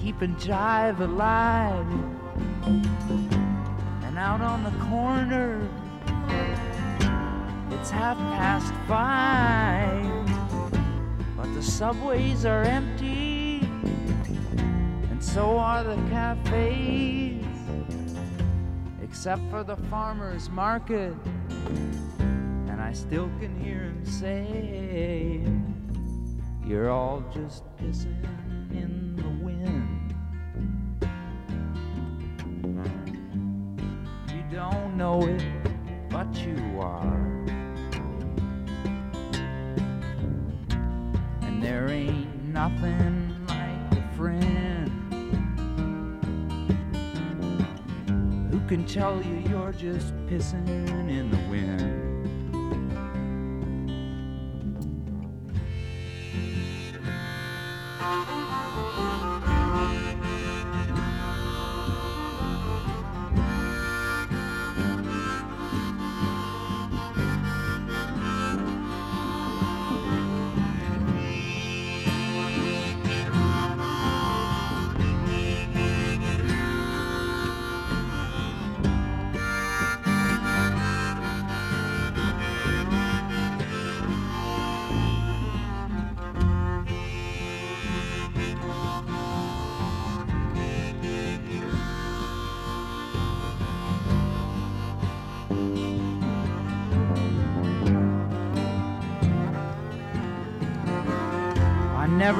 keeping jive alive. And out on the corner, it's half past five. But the subways are empty, and so are the cafes, except for the farmer's market. And I still can hear him say, You're all just pissing in the wind. You don't know it, but you are. And there ain't nothing like a friend who can tell you you're just pissing in the wind.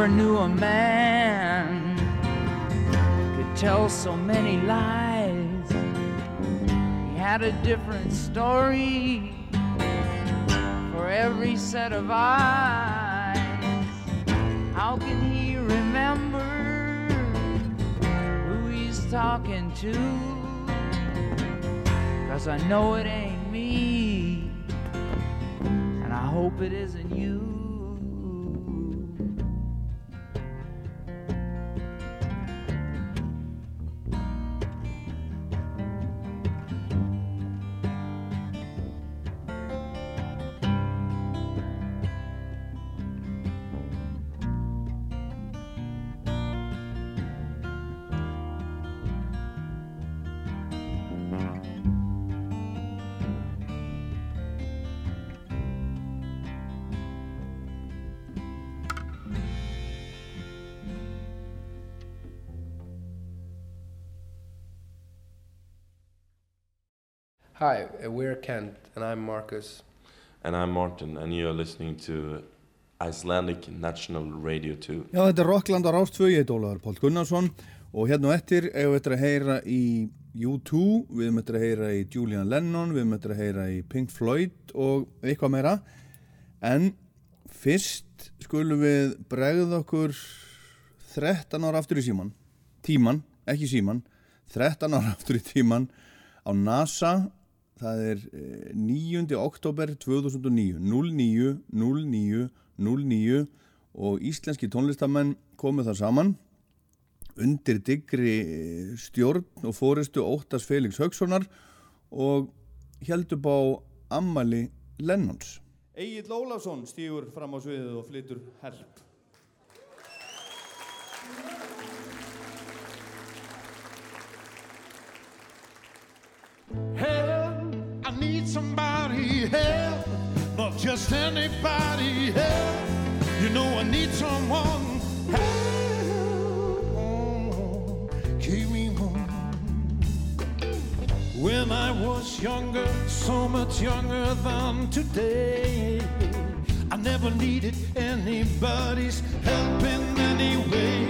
Never knew a man could tell so many lies. He had a different story for every set of eyes. How can he remember who he's talking to? Cause I know it ain't me, and I hope it isn't you. Hi, we're Kent, and I'm Marcus. And I'm Martin, and you're listening to Icelandic National Radio 2. Já, þetta er Rockland á Rástfögi, ég heit Ólaður Pál Gunnarsson og hérna á eftir eigum við þetta að heyra í U2, við erum þetta að heyra í Julian Lennon, við erum þetta að heyra í Pink Floyd og eitthvað meira. En fyrst skulum við bregða okkur 13 ára aftur í síman, tíman, ekki síman, 13 ára aftur í tíman á NASA, það er eh, 9. oktober 2009, 09, 09, 09 og íslenski tónlistamenn komu það saman undir digri eh, stjórn og fóristu Óttas Felix Haugssonar og held upp á ammali Lennons. Egil Ólafsson stýgur fram á sviðið og flytur help. was younger, so much younger than today. I never needed anybody's help in any way.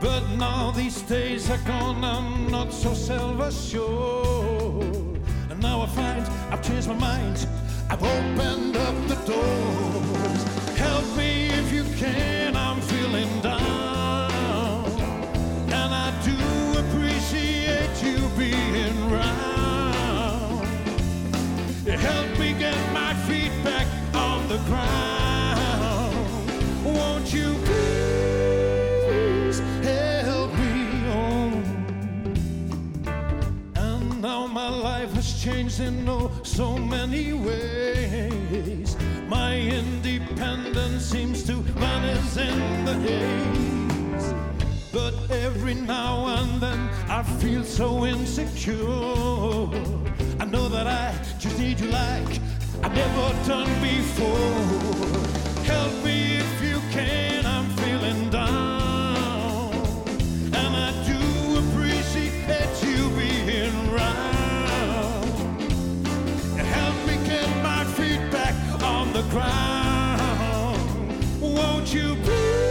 But now these days are gone, I'm not so self-assured. And now I find I've changed my mind, I've opened up the doors. Help me if you can, changed in oh so many ways. My independence seems to vanish in the haze. But every now and then I feel so insecure. I know that I just need you like I've never done before. Help me if you can, I'm feeling down. And I do appreciate you being round. Help me get my feet back on the ground. Won't you please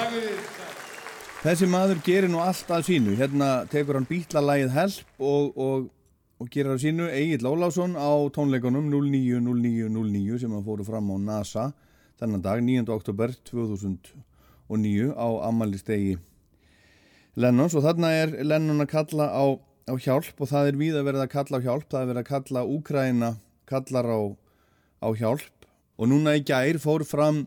Takk fyrir. Þessi maður gerir nú allt að sínu. Hérna tekur hann bítlalægið Help og, og, og gerir að sínu. Egil Ólásson á tónleikunum 090909 sem hann fóru fram á NASA þennan dag, 9. oktober 2009 á ammælistegi Lennons. Og þarna er Lennon að kalla á, á hjálp og það er víða verið að kalla á hjálp. Það er verið að kalla Úkraina kallar á, á hjálp. Og núna í gær fór fram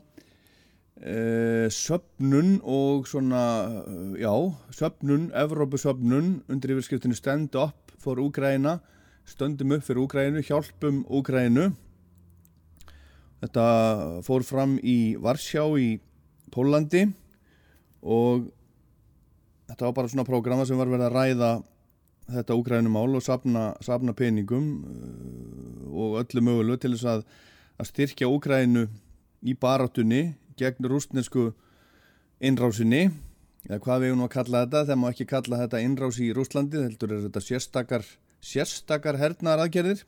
Uh, söpnun og svona, uh, já, söpnun, Evrópusöpnun undir yfirskriftunni Stand Up for Úgræna, stöndum upp fyrir Úgrænu, hjálpum Úgrænu. Þetta fór fram í Varsjá í Pólandi og þetta var bara svona prógrama sem var verið að ræða þetta Úgrænumál og sapna, sapna peningum uh, og öllu mögulegu til þess að, að styrkja Úgrænu í baráttunni gegn rústnesku innrásinni eða hvað við erum að kalla þetta þegar maður ekki kalla þetta innrás í Rúslandi heldur er þetta sérstakar sérstakar hernaðar aðgerðir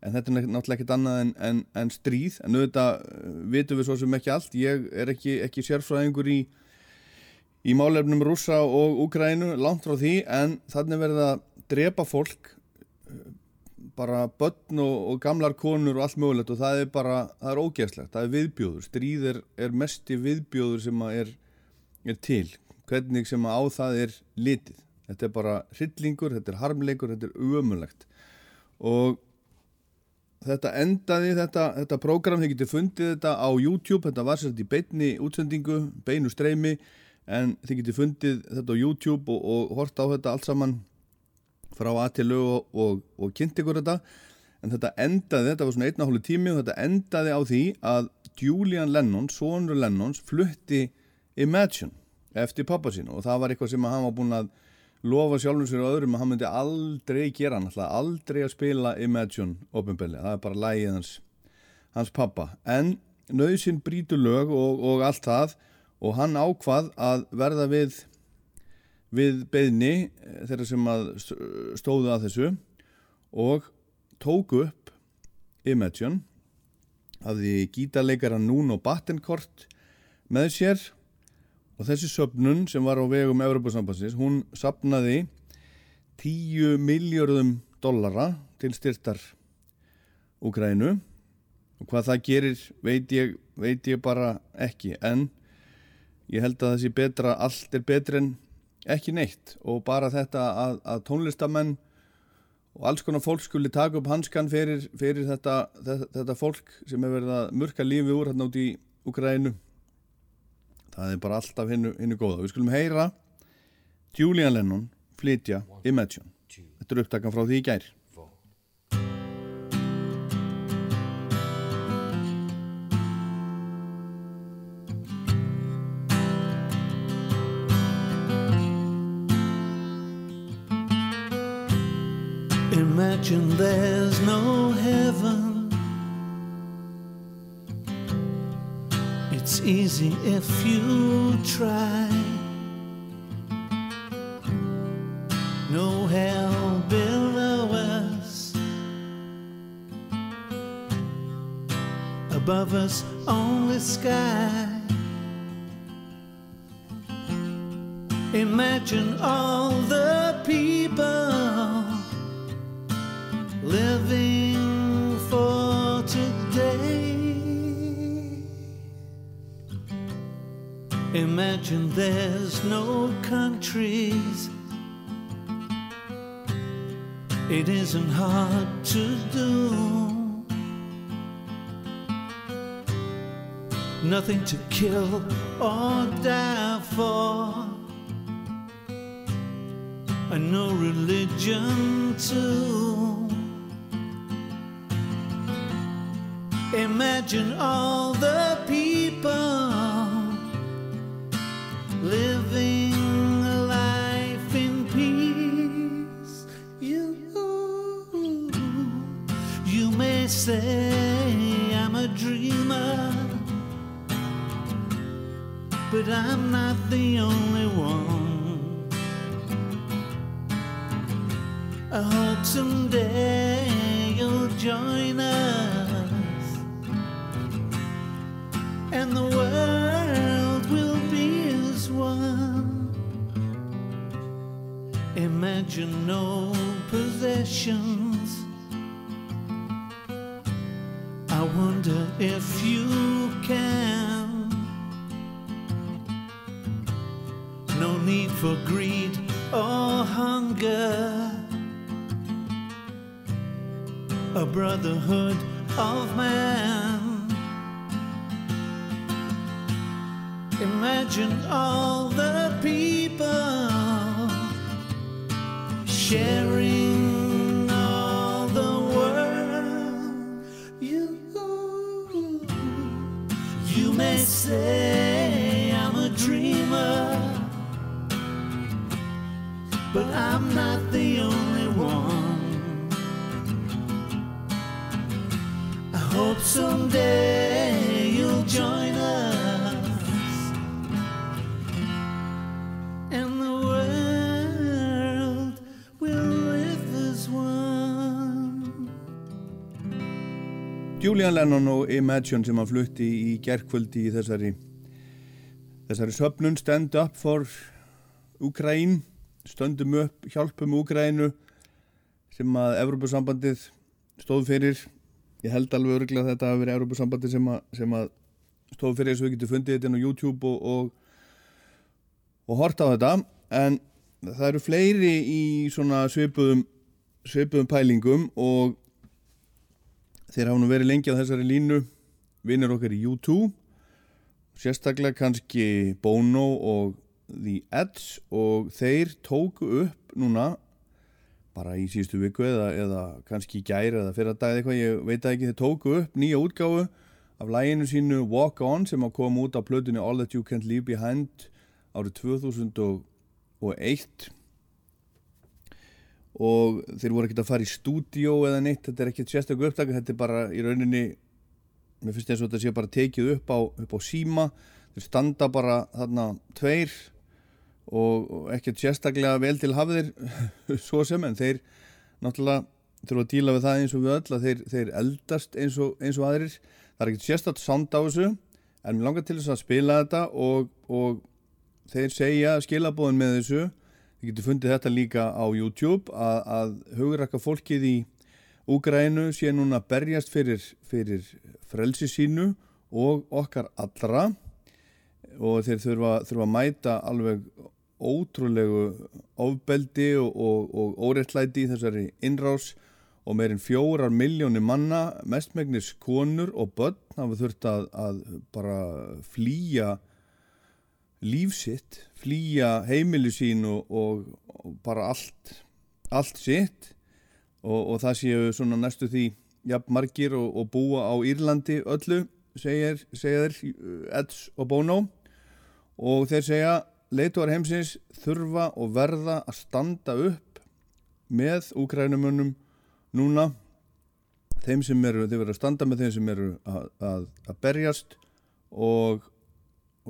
en þetta er náttúrulega ekkert annað en, en, en stríð en auðvitað uh, vitum við svo sem ekki allt. Ég er ekki, ekki sérfræðingur í í málefnum rúsa og Úgrænu langt frá því en þannig verða að drepa fólk bara börn og, og gamlar konur og allt mögulegt og það er bara, það er ógeðslegt, það er viðbjóður, stríð er, er mesti viðbjóður sem að er, er til, hvernig sem að á það er litið, þetta er bara hryllingur, þetta er harmleikur, þetta er umulegt og þetta endaði, þetta, þetta prógram, þið getur fundið þetta á YouTube, þetta var sérst í beinni útsendingu, beinu streymi en þið getur fundið þetta á YouTube og, og horta á þetta allt saman frá lög og, og, og kynnt ykkur þetta. En þetta endaði, þetta var svona einna hólu tími og þetta endaði á því að Julian Lennon, sonur Lennons flutti Imagine eftir pappa sín og það var eitthvað sem hann var búin að lofa sjálfum sér og öðrum að hann myndi aldrei gera hann alltaf, aldrei að spila Imagine ofinbelli, það er bara lægið hans, hans pappa en nöðsinn brítur lög og, og allt það. Og hann ákvað að verða við við beðni þeirra sem að stóðu að þessu og tóku upp Imagine að því gítarleikara Nuno Battencourt með sér. Og þessi söpnun sem var á vegum Evropasambansins, hún sapnaði 10 miljörðum dollara til styrtar Úgrænu og hvað það gerir veit ég, veit ég bara ekki en ég held að þessi betra, allt er betri en ekki neitt. Og bara þetta að, að tónlistamenn og alls konar fólk skuli taka upp hanskan fyrir, fyrir þetta, þetta, þetta fólk sem hefur verið að murka lífi úr hérna út í Ukraínu það er bara alltaf hinnu, hinnu góða. Við skulum heyra Julian Lennon flytja Imagine. Þetta er upptakan frá því í gær there's no heaven. It's easy if you try. No hell below us. Above us, only sky. Imagine all the people Imagine there's no countries. It isn't hard to do. Nothing to kill or die for. And no religion too. Imagine all the people I'm not the only one. I hope someday you'll join us and the world will be as one. Imagine no possessions. I wonder if for greed or hunger. A brotherhood of man. Imagine all the people sharing all the world. You, you may say but I'm not the only one. I hope someday you'll join us and the world will live as one. Julian Lennon og Imagine sem hann flutti í gerkvöldi í þessari þessari söpnun Stand Up for Ukraine stöndum upp, hjálpum Ukraínu sem að Evrópusambandið stóð fyrir. Ég held alveg örgulega að þetta hafi verið Evrópusambandið sem, sem að stóð fyrir þess að við getum fundið þetta inn á YouTube og, og, og horta á þetta. En það eru fleiri í svona svipuðum svipuðum pælingum og þeir hafa nú verið lengi á þessari línu. Vinnir okkar í U2 sérstaklega kannski Bono og The Edge og þeir tóku upp núna bara í síðustu viku eða, eða kannski gæri eða fyrir að dagið eitthvað, ég veit ekki, þeir tóku upp nýja útgáfu af læginu sínu Walk On sem að koma út á plötunni All That You Can't Leave Behind árið 2001 og þeir voru ekkert að fara í stúdíó eða neitt, þetta er ekkert sérstaklega upptaka þetta er bara í rauninni mér finnst eins og þetta sé bara tekið upp á, upp á síma. Þeir standa bara þarna tveir og, ekkert sérstaklega vel til hafðir svo sem en þeir náttúrulega þurfa að díla við það eins og við öll að þeir, þeir eldast eins og, eins og aðrir. Það er ekkert sérstaklega sound á þessu en mér langar til þess að spila þetta og, og þeir segja skilabóðin með þessu. Þið getur fundið þetta líka á YouTube að, að hugrakka fólkið í Úgrænu sé núna berjast fyrir, fyrir frelsi sínu og okkar allra. Og þeir þurfa, þurfa að mæta alveg ótrúlegu ofbeldi og, og, og óréttlæti í þessari innrás og meirinn fjórar miljónir manna mestmegnis konur og börn hafa þurft að, að bara flýja lífsitt, flýja heimili sín og, og, bara allt, allt sitt. Og, það séu svona næstu því jafn margir og búa á Írlandi öllu, segir, segir Eds og Bono og þeir segja leituar heimsins þurfa og verða að standa upp með úkrænumönnum núna þeim sem eru, þeir verða að standa með þeim sem eru að, að, að berjast og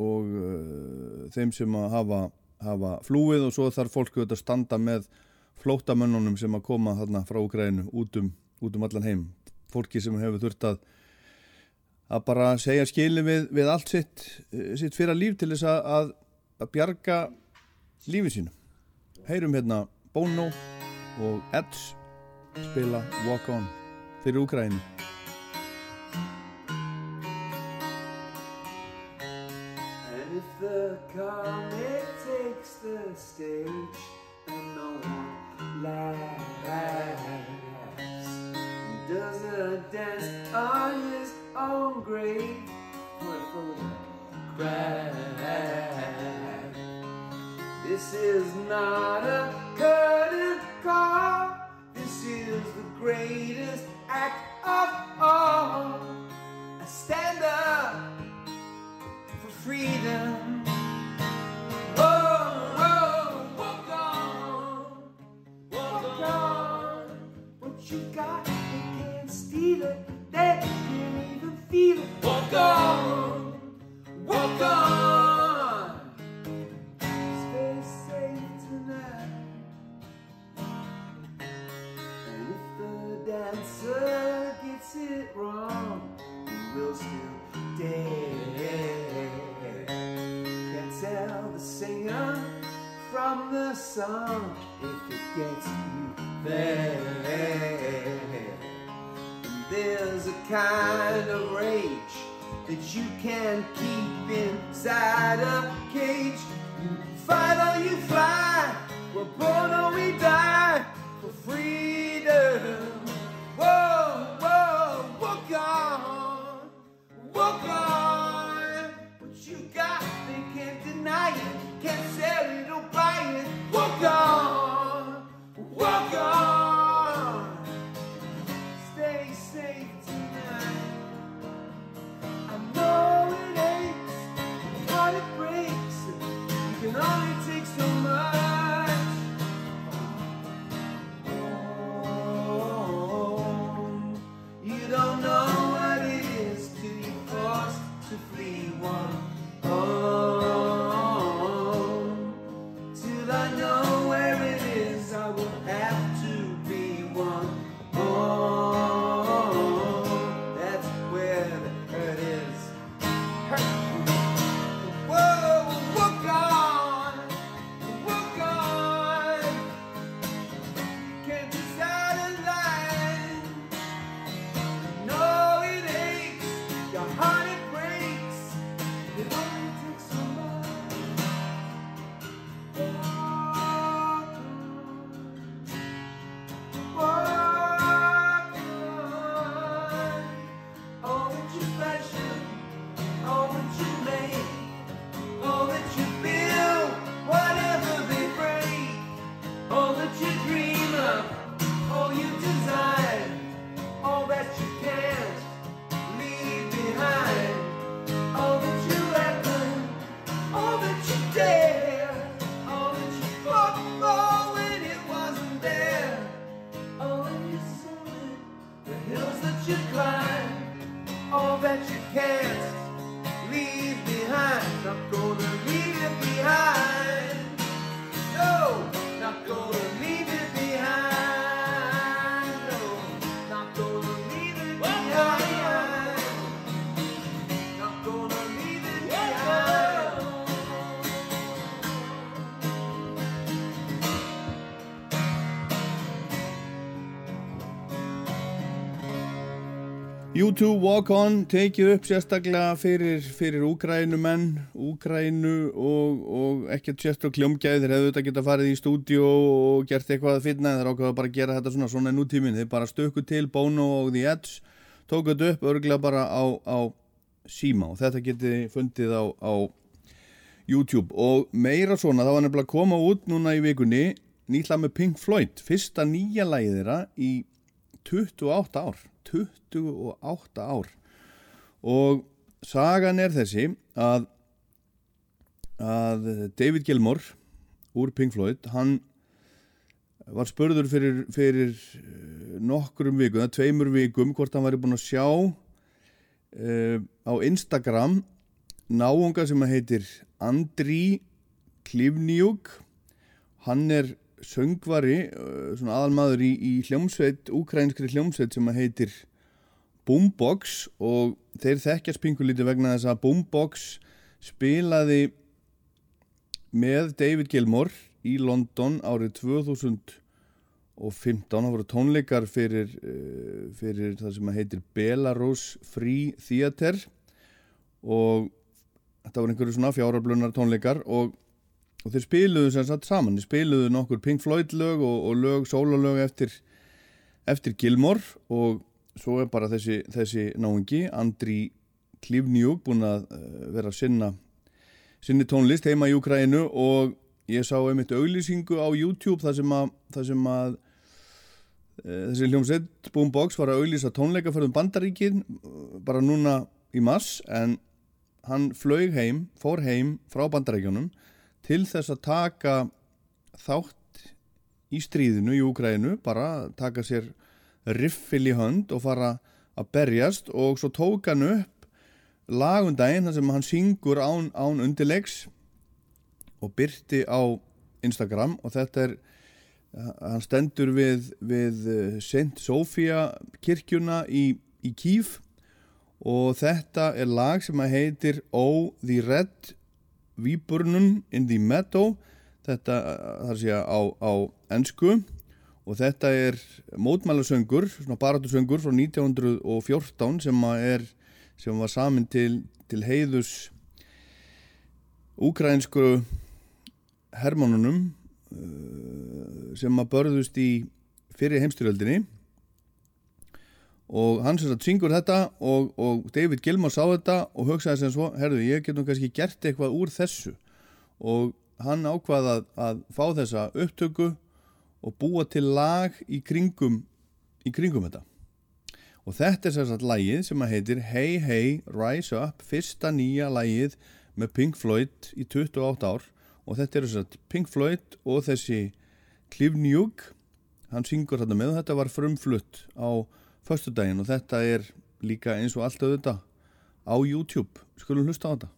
og uh, þeim sem að hafa, hafa flúið og svo þarf fólk að standa með flótamönnunum sem að koma þarna frá Ukraínu út um, út um allan heim. Fólki sem hefur þurft að að bara segja skili við, við allt sitt, eh, sitt fyrir líf til þess að, að, bjarga lífið sínu. Heyrum hérna Bono og Edge spila Walk On fyrir Ukraínu And if the comet takes the stage and no one laughs, he does a dance on his own grave? For the crowd. This is not a curtain call. This is the greatest act of all. I stand up for freedom. Song if it gets you there. And there's a kind of rage that you can keep inside a cage. You fight or you fly, we're born or we die for freedom. Whoa, whoa, walk on, walk on. What you got, they can't deny it, can't sell it or buy it. Walk on, walk. U2 Walk On tekið upp sérstaklega fyrir, fyrir Úgrænumenn, Úgrænu og, og ekkert sérstaklega kljómgæði þeir hefðu þetta geta farið í stúdíu og gert eitthvað að finna þeir ákveða bara að gera þetta svona svona en nútíminn þeir bara stökku til Bono og The Edge tók þetta upp örglega bara á, á síma og þetta geti fundið á, á YouTube. Og meira svona það var nefnilega að koma út núna í vikunni nýtla með Pink Floyd fyrsta nýja þeirra í 28 ár 28 ár. Og sagan er þessi að að David Gilmour úr Pink Floyd hann var spurður fyrir, fyrir nokkrum vikum, eða tveimur vikum hvort hann væri búin að sjá uh, á Instagram náunga sem að heitir Andri Klivniuk hann er söngvari uh, svona aðalmaður í, í hljómsveit úkrænskri hljómsveit sem að heitir Boombox og þeir þekkja spingulítið vegna þess að Boombox spilaði með David Gilmore í London árið 2015 það voru tónleikar fyrir, uh, fyrir það sem heitir Belarus Free Theater og þetta voru einhverju svona fjárarblunar tónleikar og, og þeir spiluðu sem sagt saman, þeir spiluðu nokkur Pink Floyd lög og, og lög, sólalög eftir, eftir Gilmore. Og svo er bara þessi, þessi náingi, Andri Klivniuk búin að uh, vera að sinna sinni tónlist heima í Ukrænu og ég sá einmitt auglýsingu á YouTube þar sem að, þar sem að e, þessi hljómsveit Boombox var að auglýsa tónleika fyrir bandaríkin bara núna í mars. En hann flög heim, fór heim frá bandaríkjónum til þess að taka þátt í stríðinu í Ukrænu bara taka sér riffil í hönd og fara að berjast og svo tók hann upp lagundaginn þar sem hann syngur án, án undirlegs og byrti á Instagram og þetta er hann stendur við, við St. Sofía kirkjuna í, í Kív og þetta er lag sem að heitir Oh the Red Viburnum in the Meadow. Þetta þar sé á, á ennsku og þetta er mótmælasöngur, svona baratusöngur frá 1914 sem er sem var samin til, til heiðus úkrænsku hermónunum uh, sem að börðust í fyrir heimstyrjöldinni og hann sem sagt syngur þetta og, og David Gilmour sá þetta og hugsaði sem svo, herðu ég getum kannski gert eitthvað úr þessu. Og hann ákvaði að, fá þessa upptöku og búa til lag í kringum í kringum þetta. Og þetta er sérstaklega lægið sem að heitir Hey Hey Rise Up fyrsta nýja lægið með Pink Floyd í 28 ár. Og þetta eru sérstaklega Pink Floyd og þessi Cliff Newg hann syngur þetta með og þetta var frumflutt á förstu daginn og þetta er líka eins og allt auðvitað á YouTube. Skulum hlusta á þetta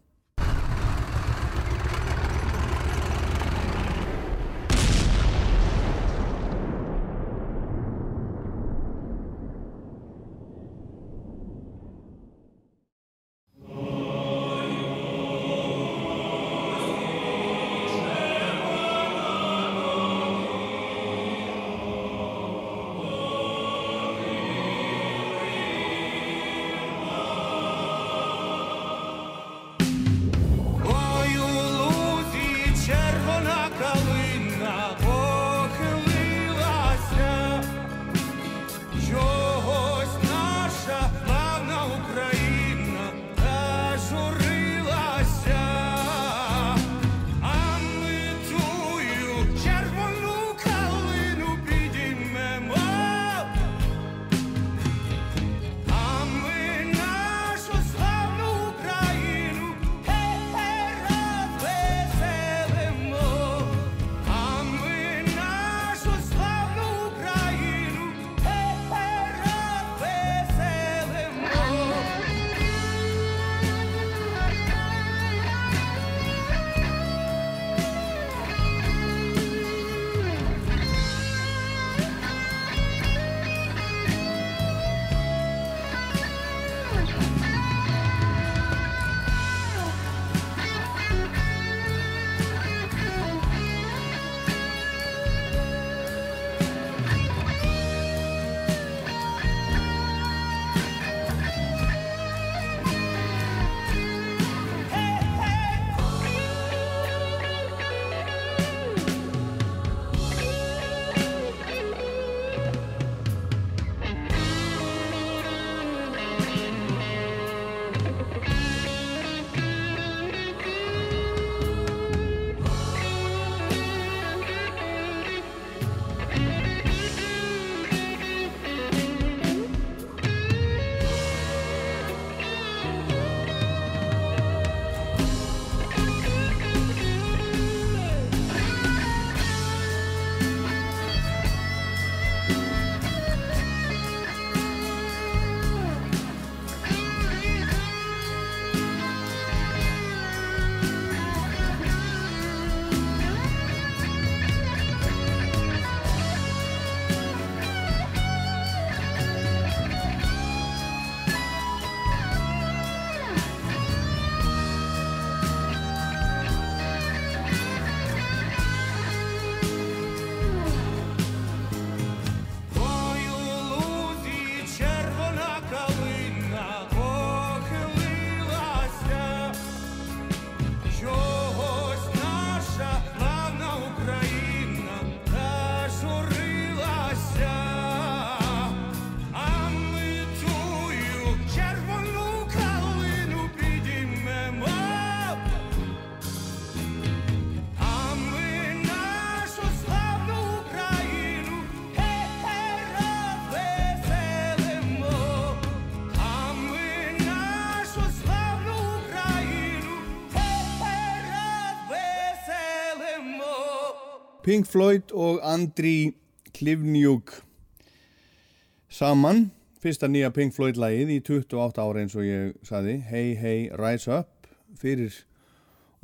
Pink Floyd og Andri Klivnjúk saman. Fyrsta nýja Pink Floyd lagið í 28 ára eins og ég saði Hey Hey Rise Up fyrir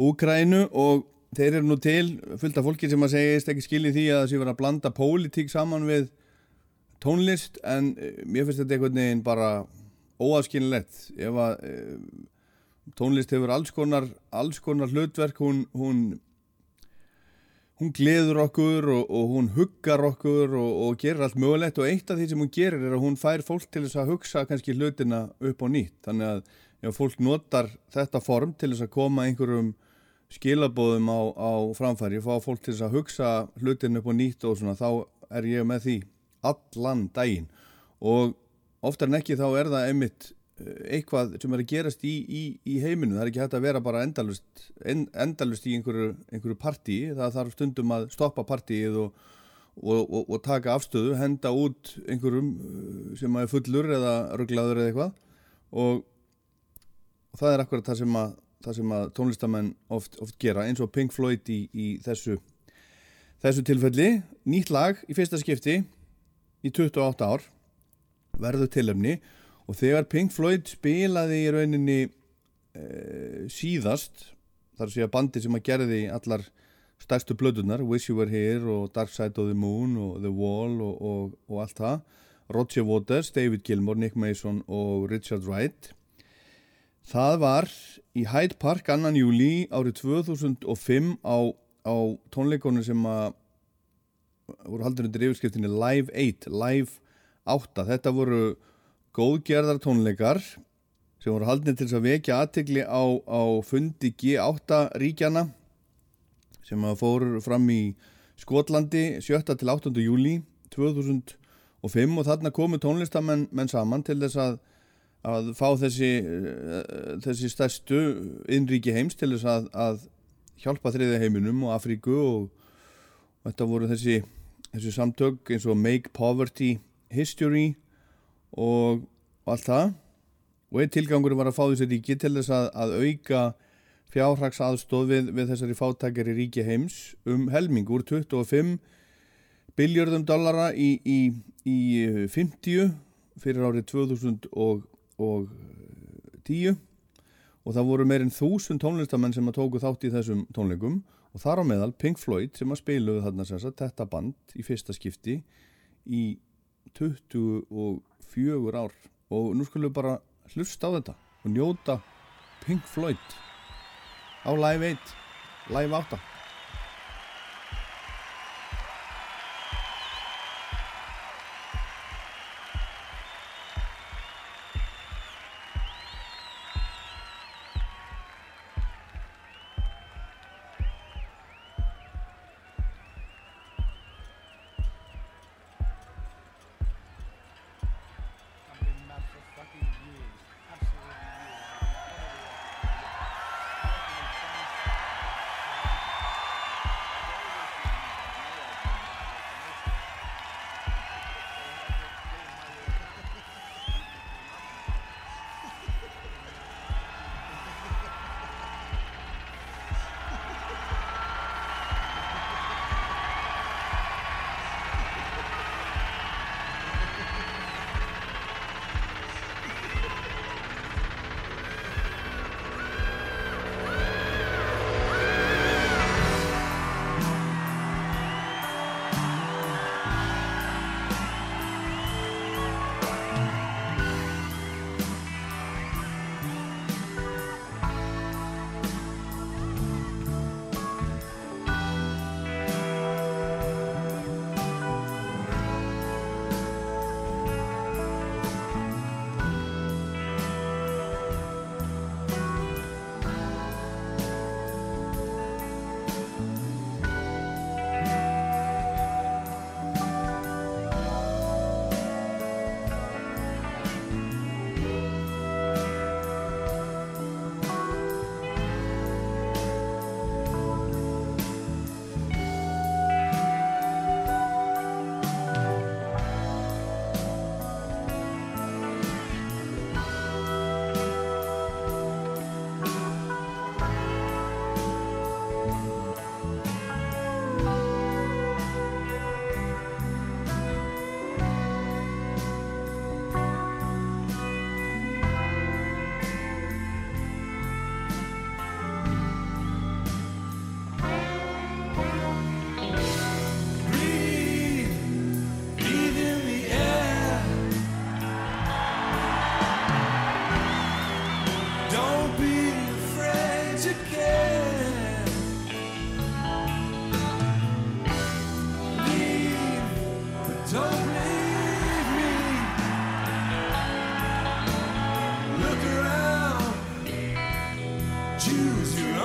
Úkrænu og þeir eru nú til fullt af fólki sem að segist ekki skilji því að sé verið að blanda pólitík saman við tónlist en eh, mér finnst þetta einhvern veginn bara óaskynlegt ef að e, tónlist hefur alls konar, alls konar hlutverk hún, hún hún gleður okkur og, og hún huggar okkur og, og gerir allt mögulegt og eitt af því sem hún gerir er að hún fær fólk til þess að hugsa kannski hlutina upp á nýtt. Þannig að ef fólk notar þetta form til þess að koma einhverjum skilabóðum á, á framfæri fá fólk til þess að hugsa hlutin upp á nýtt og svona þá er ég með því allan daginn. Og oftar en ekki þá er það einmitt eitthvað sem er að gerast í, í, í heiminu, það er ekki hægt að vera bara endalust, en, endalust í einhverju, einhverju partí, það þarf stundum að stoppa partíið og, og, og, og taka afstöðu, henda út einhverjum eh, sem er fullur eða rugglaður eða eitthvað. Og það er akkurat það sem að, það sem að tónlistamenn oft, oft gera eins og Pink Floyd í, í þessu, þessu tilfelli, nýtt lag í fyrsta skipti í 28 ár. Verður tilöfni og þegar Pink Floyd spilaði í rauninni e, síðast þar að segja bandi sem að gerði allar stærstu blödunar Wish You Were Here og Dark Side of the Moon og The Wall og, og, og allt það Roger Waters, David Gilmour, Nick Mason og Richard Wright. Það var í Hyde Park annan júli árið 2005 á, á tónleikonum sem að voru haldur undir yfirskriftinni Live 8 Live 8 þetta voru góðgerðar tónleikar sem voru haldnir til að vekja aðtegli á, á fundi G8 ríkjana sem að fóru fram í Skotlandi 7. til 8. júli 2005 og þarna komu tónlistamenn menn saman til þess að, að fá þessi, uh, þessi stærstu innríki heims til þess að, að hjálpa þriði heiminum og Afríku og, og þetta voru þessi, þessi samtök eins og Make Poverty History og, og allt það. Og einn tilgangur var að fá þessi ríki til þess að, að auka fjárhags aðstóð við, við þessari fátækari ríki heims um helming úr 25 biljörðum dollara í, í, í 50 fyrir árið 2010 og það voru meirinn þúsund tónlistamenn sem að tóku þátt í þessum tónleikum og þar á meðal Pink Floyd sem að spiluðu þarna sagt þetta band í fyrsta skipti í 24 ár. Og nú skulum við bara hlusta á þetta og njóta Pink Floyd á Live 8 Live 8 Jews,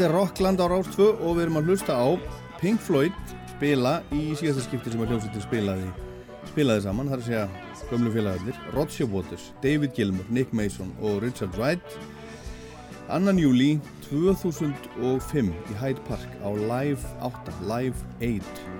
Þetta er Rockland á Rástvö og við erum að hlusta á Pink Floyd spila í síðasta skipti sem að hljómsveitin spilaði, spilaði saman, það er að segja gömlu félagarnir, Roger Waters, David Gilmour, Nick Mason og Richard Wright. Annan júli 2005 í Hyde Park á Live 8, Live 8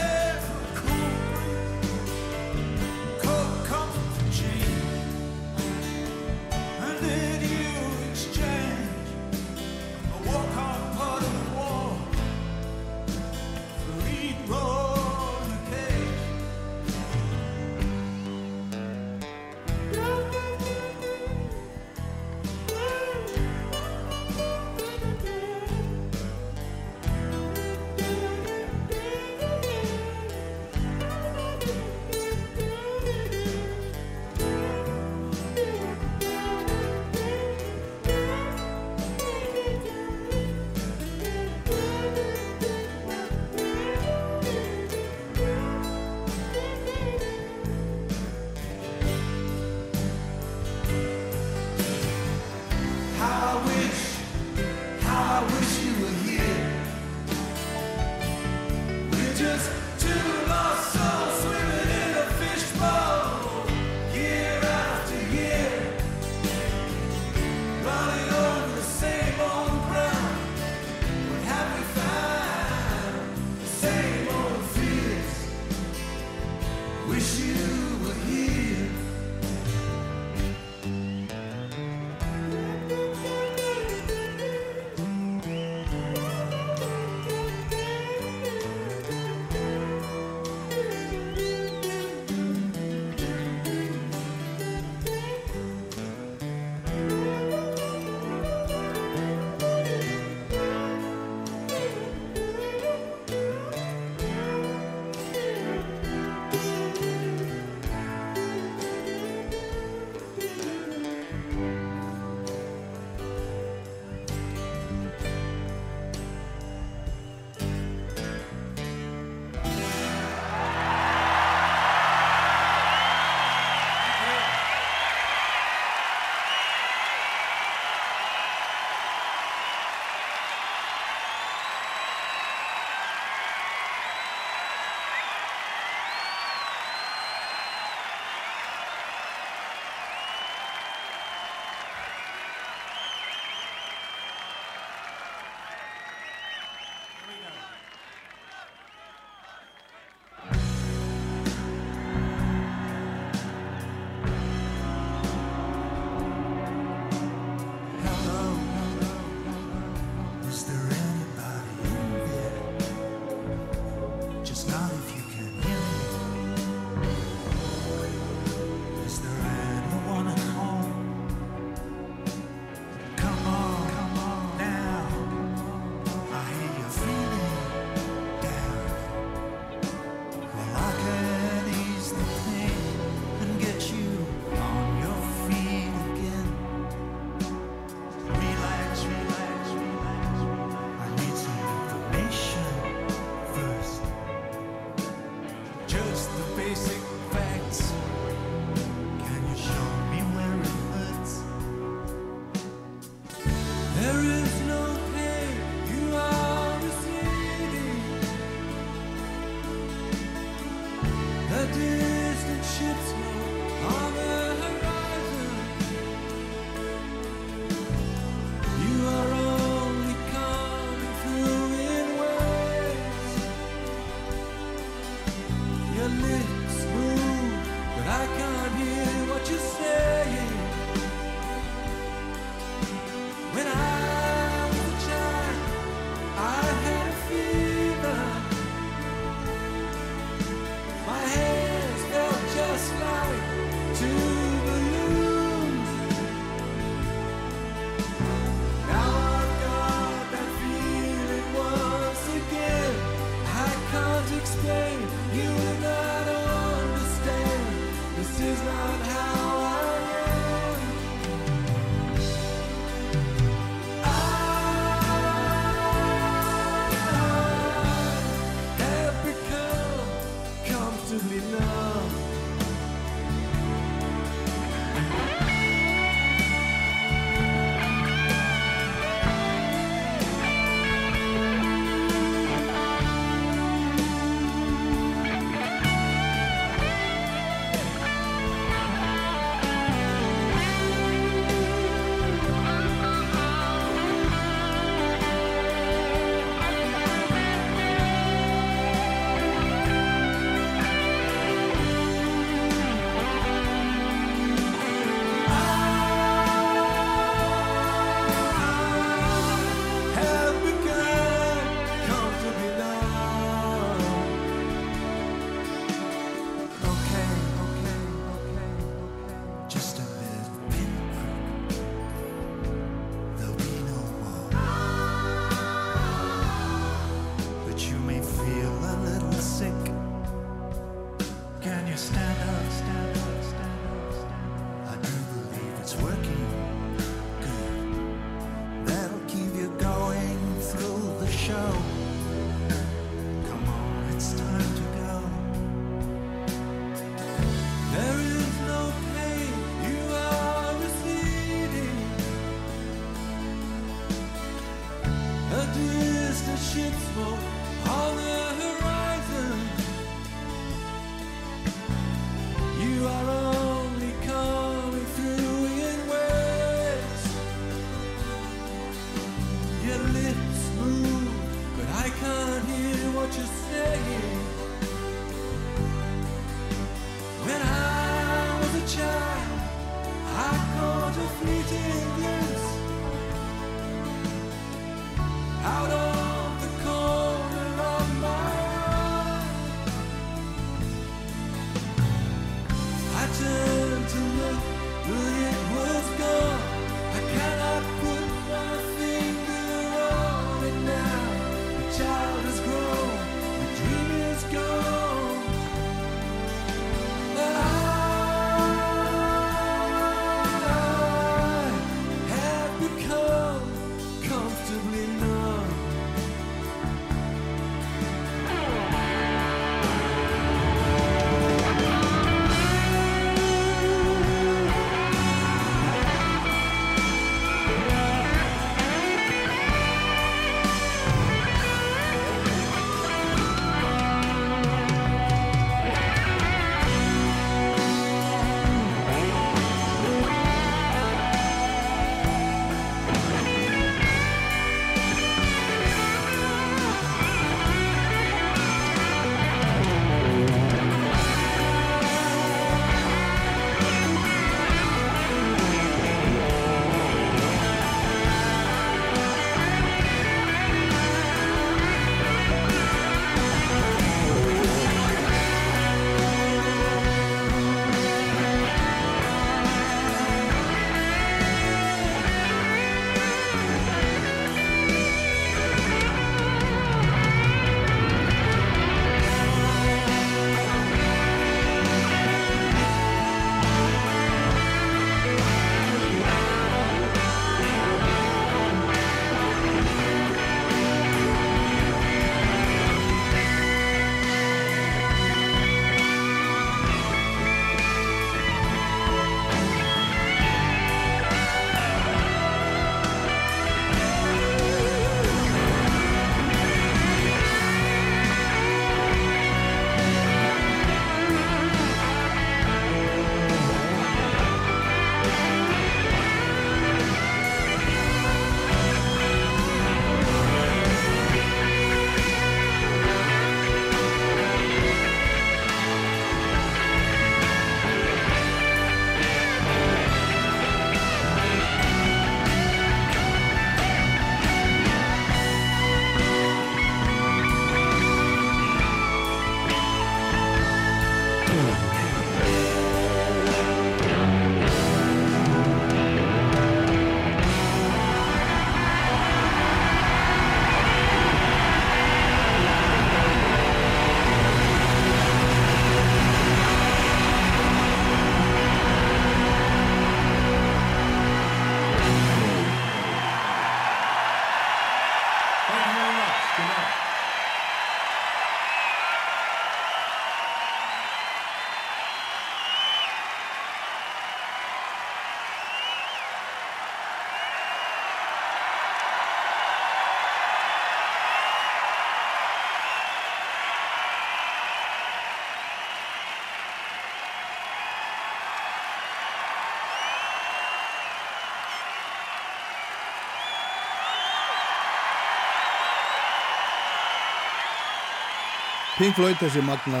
Pink Floyd, þessi magna,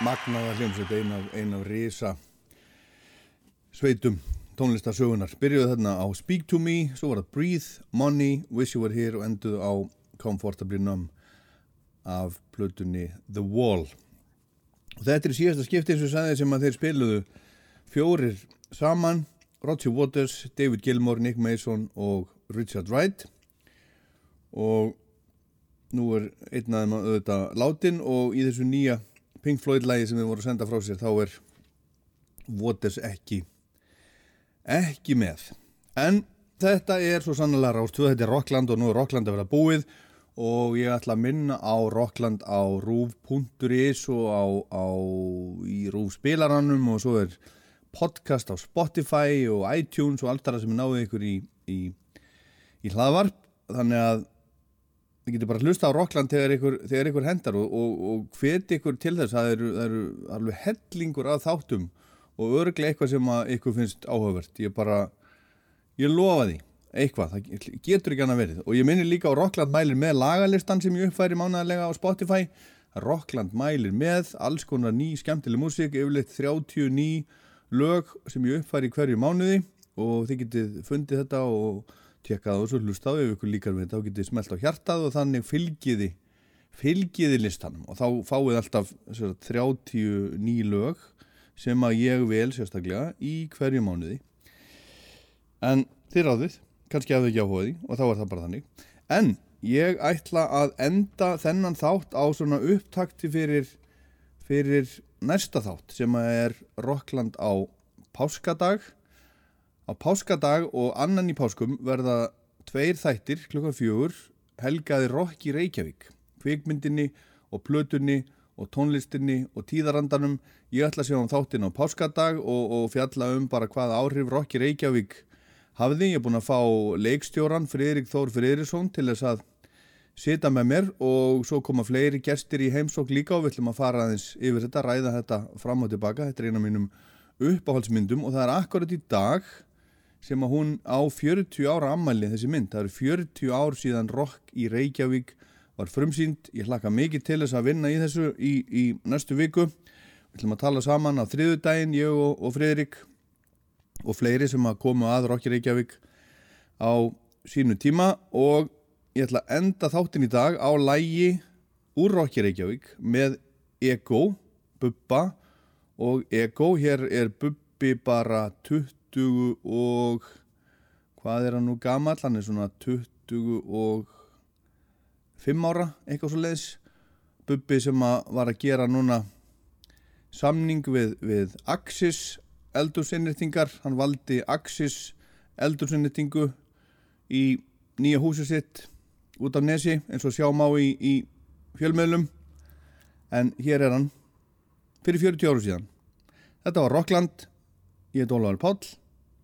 magnaða hljómsveit, ein af, ein af risa sveitum tónlistarsögunar. Byrjuðu þarna á Speak to Me, svo var það Breathe, Money, Wish You Were Here og enduðu á Comfortably Numb af plötunni The Wall. Og þetta er síðasta skipti eins og sagði sem að þeir spiluðu fjórir saman, Roger Waters, David Gilmour, Nick Mason og Richard Wright og nú er einn af þeim auðvitað látin og í þessu nýja Pink Floyd lægi sem við vorum að senda frá sér þá er Waters ekki ekki með. En þetta er svo sannlega rástuð þetta er Rockland og nú er Rockland að vera búið og ég ætla að minna á Rockland á rúf.is og á, á í rúf spilaranum og svo er podcast á Spotify og iTunes og allt það sem er náðið ykkur í, í, í hlaðvarp. Þannig að þið getur bara hlusta á Rockland þegar ykkur, þegar ykkur hendar og, og, og hveti ykkur til þess. Að það eru, það eru alveg hellingur að þáttum og örglega eitthvað sem að ykkur finnst áhugavert. Ég bara, ég lofa því. Eitthvað, það getur ekki annað verið. Og ég minni líka á Rockland mælir með lagalistan sem ég uppfæri mánaðarlega á Spotify. Rockland mælir með alls konar ný skemmtileg músík yfirleitt 30 ný lög sem ég uppfæri hverju mánuði. Og þið getið fundið þetta og tjekkað og svo hlusta á ef ykkur líkar við þetta og getið smelt á hjartað og þannig fylgiði fylgiði listanum. Og þá fáið alltaf sér, 30 ný lög sem að ég vel sérstaklega í hverju mánuði. En þið ráðið kannski hafðu ekki áhugaði og þá er það bara þannig. En ég ætla að enda þennan þátt á svona upptakti fyrir fyrir næsta þátt sem að er Rockland á páskadag á páskadag og annan í páskum verða tveir þættir klukkan fjögur helgaði Rock í Reykjavík kvikmyndinni og plötunni og tónlistinni og tíðarandanum. Ég ætla að sjá um þáttin á páskadag og, og fjalla um bara hvaða áhrif Rock í Reykjavík hafði, ég er búin að fá leikstjóran Friðrik Þór Friðriksson til þess að sita með mér og svo koma fleiri gestir í heimsók líka og við ætlum að fara aðeins yfir þetta, ræða þetta fram og tilbaka, þetta er eina af mínum uppáhaldsmyndum og það er akkurat í dag sem að hún á 40 ára ammæli þessi mynd, það eru 40 ár síðan Rock í Reykjavík var frumsýnd, ég hlakka mikið til þess að vinna í þessu í, í næstu viku. Við ætlum að tala saman á þriðudaginn, ég og, og Friðrik og fleiri sem að komu að Rock í Reykjavík á sínu tíma. Og ég ætla að enda þáttin í dag á lægi úr Rocky Reykjavík með Ego, Bubba. Og Ego, hér er Bubbi bara 20 og hvað er hann nú gamall, hann er svona 20 og 5 ára, eitthvað svo leiðis Bubbi sem að var að gera núna samning við, við Axis eldursinnirtingar, hann valdi Axis eldursinnirtingu í nýja húsu sitt út af nesi eins og sjá má í, í fjölmiðlum. En hér er hann fyrir 40 áru síðan. Þetta var Rockland ég heit Ólafur Páll